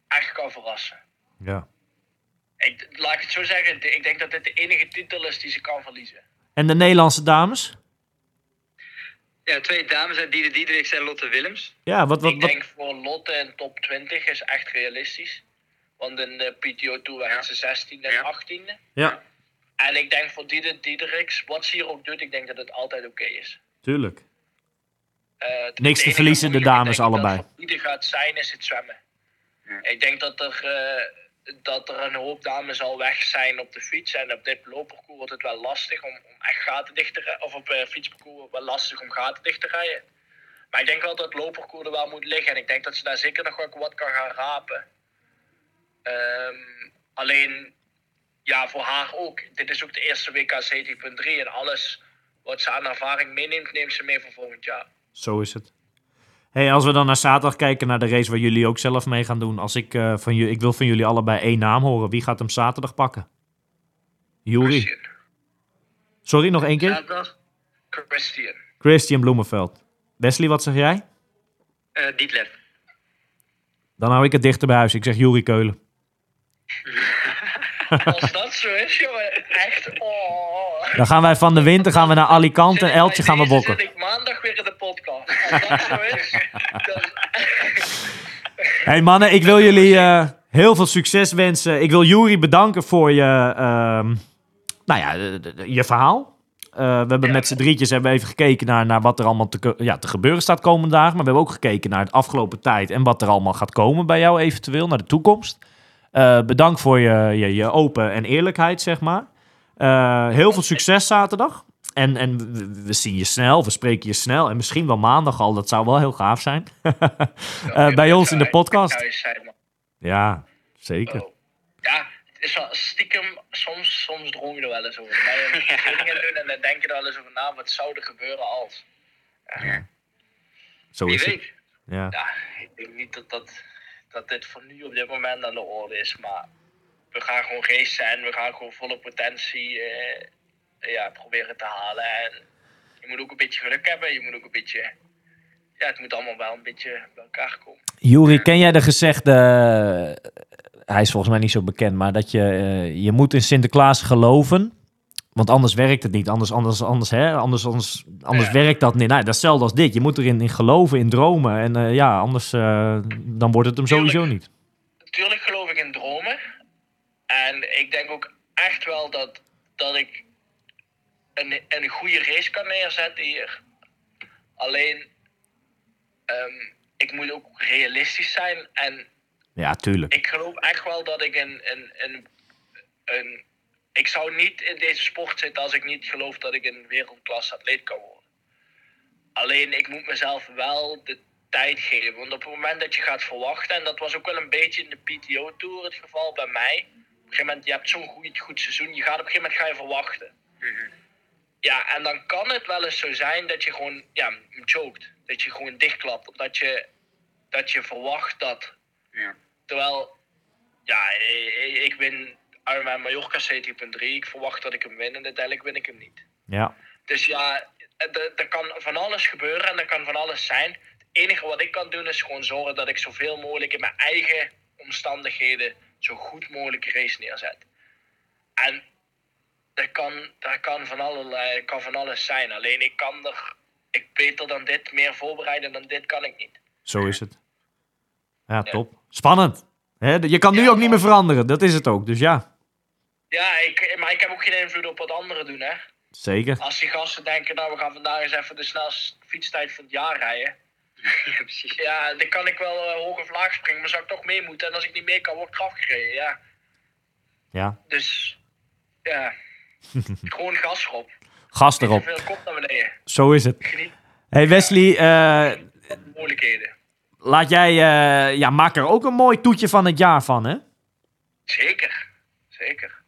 echt kan verrassen. Ja. Ik, laat ik het zo zeggen, ik denk dat dit de enige titel is die ze kan verliezen. En de Nederlandse dames? Ja, twee dames Diede Diedericks en Lotte Willems. Ja, wat, wat, ik wat, denk voor Lotte in top 20 is echt realistisch. Want in de PTO Tour waren ze 16 en Ja. 18e. ja. En ik denk voor Diedericks, wat ze hier ook doet, ik denk dat het altijd oké is. Tuurlijk. Eh, het Niks te verliezen, de dames ik, allebei. Ieder gaat zijn, is het zwemmen. Ik denk dat er, eh, dat er een hoop dames al weg zijn op de fiets. En op dit loopparcours wordt het wel lastig om, om echt gaten dicht te rijden. Of op uh, fietsparcours wel lastig om gaten dicht te rijden. Maar ik denk wel dat het loopparcours er wel moet liggen. En ik denk dat ze daar zeker nog wel wat kan gaan rapen. Ehm, alleen, ja, voor haar ook. Dit is ook de eerste WK 70.3. En alles wat ze aan ervaring meeneemt, neemt ze mee voor volgend jaar. Zo is het. Hey, als we dan naar zaterdag kijken, naar de race waar jullie ook zelf mee gaan doen. Als ik, eh, van jullie, ik wil van jullie allebei één naam horen. Wie gaat hem zaterdag pakken? Juri. Sorry, nog één keer? Zaterdag. Christian. Christian Bloemenveld. Wesley, wat zeg jij? Eh Dietlef. Dan hou ik het dichter bij huis. Ik zeg Juri Keulen. Als dat zo is, jongen, echt. Oh. Dan gaan wij van de winter gaan we naar Alicante en Eltje gaan we bokken. Hey mannen, ik wil jullie eh, heel veel succes wensen. Ik wil Juri bedanken voor je, ehm, nou ja, de- de- de- je verhaal. Eh, we hebben Ja. met z'n drietjes hebben even gekeken naar, naar wat er allemaal te, ja, te gebeuren staat komende dagen. Maar we hebben ook gekeken naar het afgelopen tijd en wat er allemaal gaat komen bij jou eventueel, naar de toekomst. Eh, bedankt voor je, je, je open en eerlijkheid, zeg maar. Heel veel succes zaterdag. En, en we, zien je snel, we spreken je snel. En misschien wel maandag al, dat zou wel heel gaaf zijn. Eh, bij ons in de podcast. Ja, zeker. Oh. Ja, het is wel stiekem, soms, soms droom je er wel eens over. Je doen en dan denk je er wel eens over na, wat zou er gebeuren als? Zo Wie is het. Ja. Ja, ik denk niet dat, dat, dat dit voor nu op dit moment aan de orde is, maar we gaan gewoon racen en we gaan gewoon volle potentie eh, ja, proberen te halen. En je moet ook een beetje geluk hebben, je moet ook een beetje, ja, het moet allemaal wel een beetje bij elkaar komen. Juri, ken jij de gezegde... Hij is volgens mij niet zo bekend, maar dat je... eh, je moet in Sinterklaas geloven... Want anders werkt het niet. Anders, anders, anders, hè? anders, anders, anders Ja. werkt dat niet. Nou, dat is hetzelfde als dit. Je moet erin in geloven, in dromen. En eh, ja, anders eh, dan wordt het hem sowieso Tuurlijk. niet. Natuurlijk geloof ik in dromen. En ik denk ook echt wel dat, dat ik een, een goede race kan neerzetten hier. Alleen, ehm, ik moet ook realistisch zijn. En Ja, tuurlijk. ik geloof echt wel dat ik een, een, een, een... Ik zou niet in deze sport zitten als ik niet geloof dat ik een wereldklasse atleet kan worden. Alleen ik moet mezelf wel de tijd geven. Want op het moment dat je gaat verwachten, en dat was ook wel een beetje in de PTO-tour het geval bij mij. Op een gegeven moment, je hebt zo'n goed, goed seizoen, je gaat op een gegeven moment ga je verwachten. Ja, en dan kan het wel eens zo zijn dat je gewoon, ja, choked. Dat je gewoon dichtklapt. Omdat je, dat je verwacht dat Ja. Terwijl, ja, ik, ik win Ironman Mallorca CT.3. Ik verwacht dat ik hem win en uiteindelijk win ik hem niet. Ja, Dus ja, er kan van alles gebeuren en er kan van alles zijn. Het enige wat ik kan doen is gewoon zorgen dat ik zoveel mogelijk in mijn eigen omstandigheden zo goed mogelijk race neerzet. En dat kan, dat kan, van, allerlei, kan van alles zijn. Alleen ik kan er, ik beter dan dit, meer voorbereiden dan dit kan ik niet. zo is het. Ja, top. Spannend. Je kan nu ook niet meer veranderen. Dat is het ook. Dus ja, Ja, ik, maar ik heb ook geen invloed op wat anderen doen, hè. zeker. Als die gasten denken, nou, we gaan vandaag eens even de snelste fietstijd van het jaar rijden. Ja, precies. Ja, dan kan ik wel eh, hoog of laag springen, maar zou ik toch mee moeten. En als ik niet mee kan, word ik eraf gereden, ja. Ja, Dus, ja. Gewoon gas erop. gas erop. veel kop naar beneden. Zo is het. Geniet Hey Wesley, eh, mogelijkheden. laat jij, eh, ja, maak er ook een mooi toetje van het jaar van, hè? Zeker. Zeker.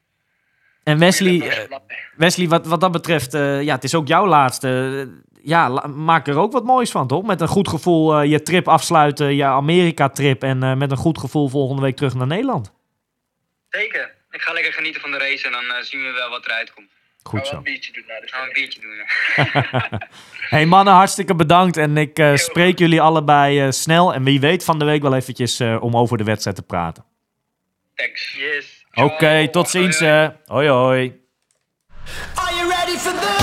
En Wesley, eh. Wesley wat, wat dat betreft, ja, het is ook jouw laatste. Ja, la- maak er ook wat moois van, toch? Met een goed gevoel je trip afsluiten, je Amerika-trip. En met een goed gevoel volgende week terug naar Nederland. Zeker. Ik ga lekker genieten van de race en dan eh, zien we wel wat eruit komt. Goed zo. een biertje doen Gaan een biertje doen. hè. Hey mannen, hartstikke bedankt. En ik eh, spreek jullie allebei eh, snel. En wie weet van de week wel eventjes om over de wedstrijd te praten. Thanks. Yes. Oké, tot ziens. Hoi, hoi. eh. Hoi hoi. Are you ready for this?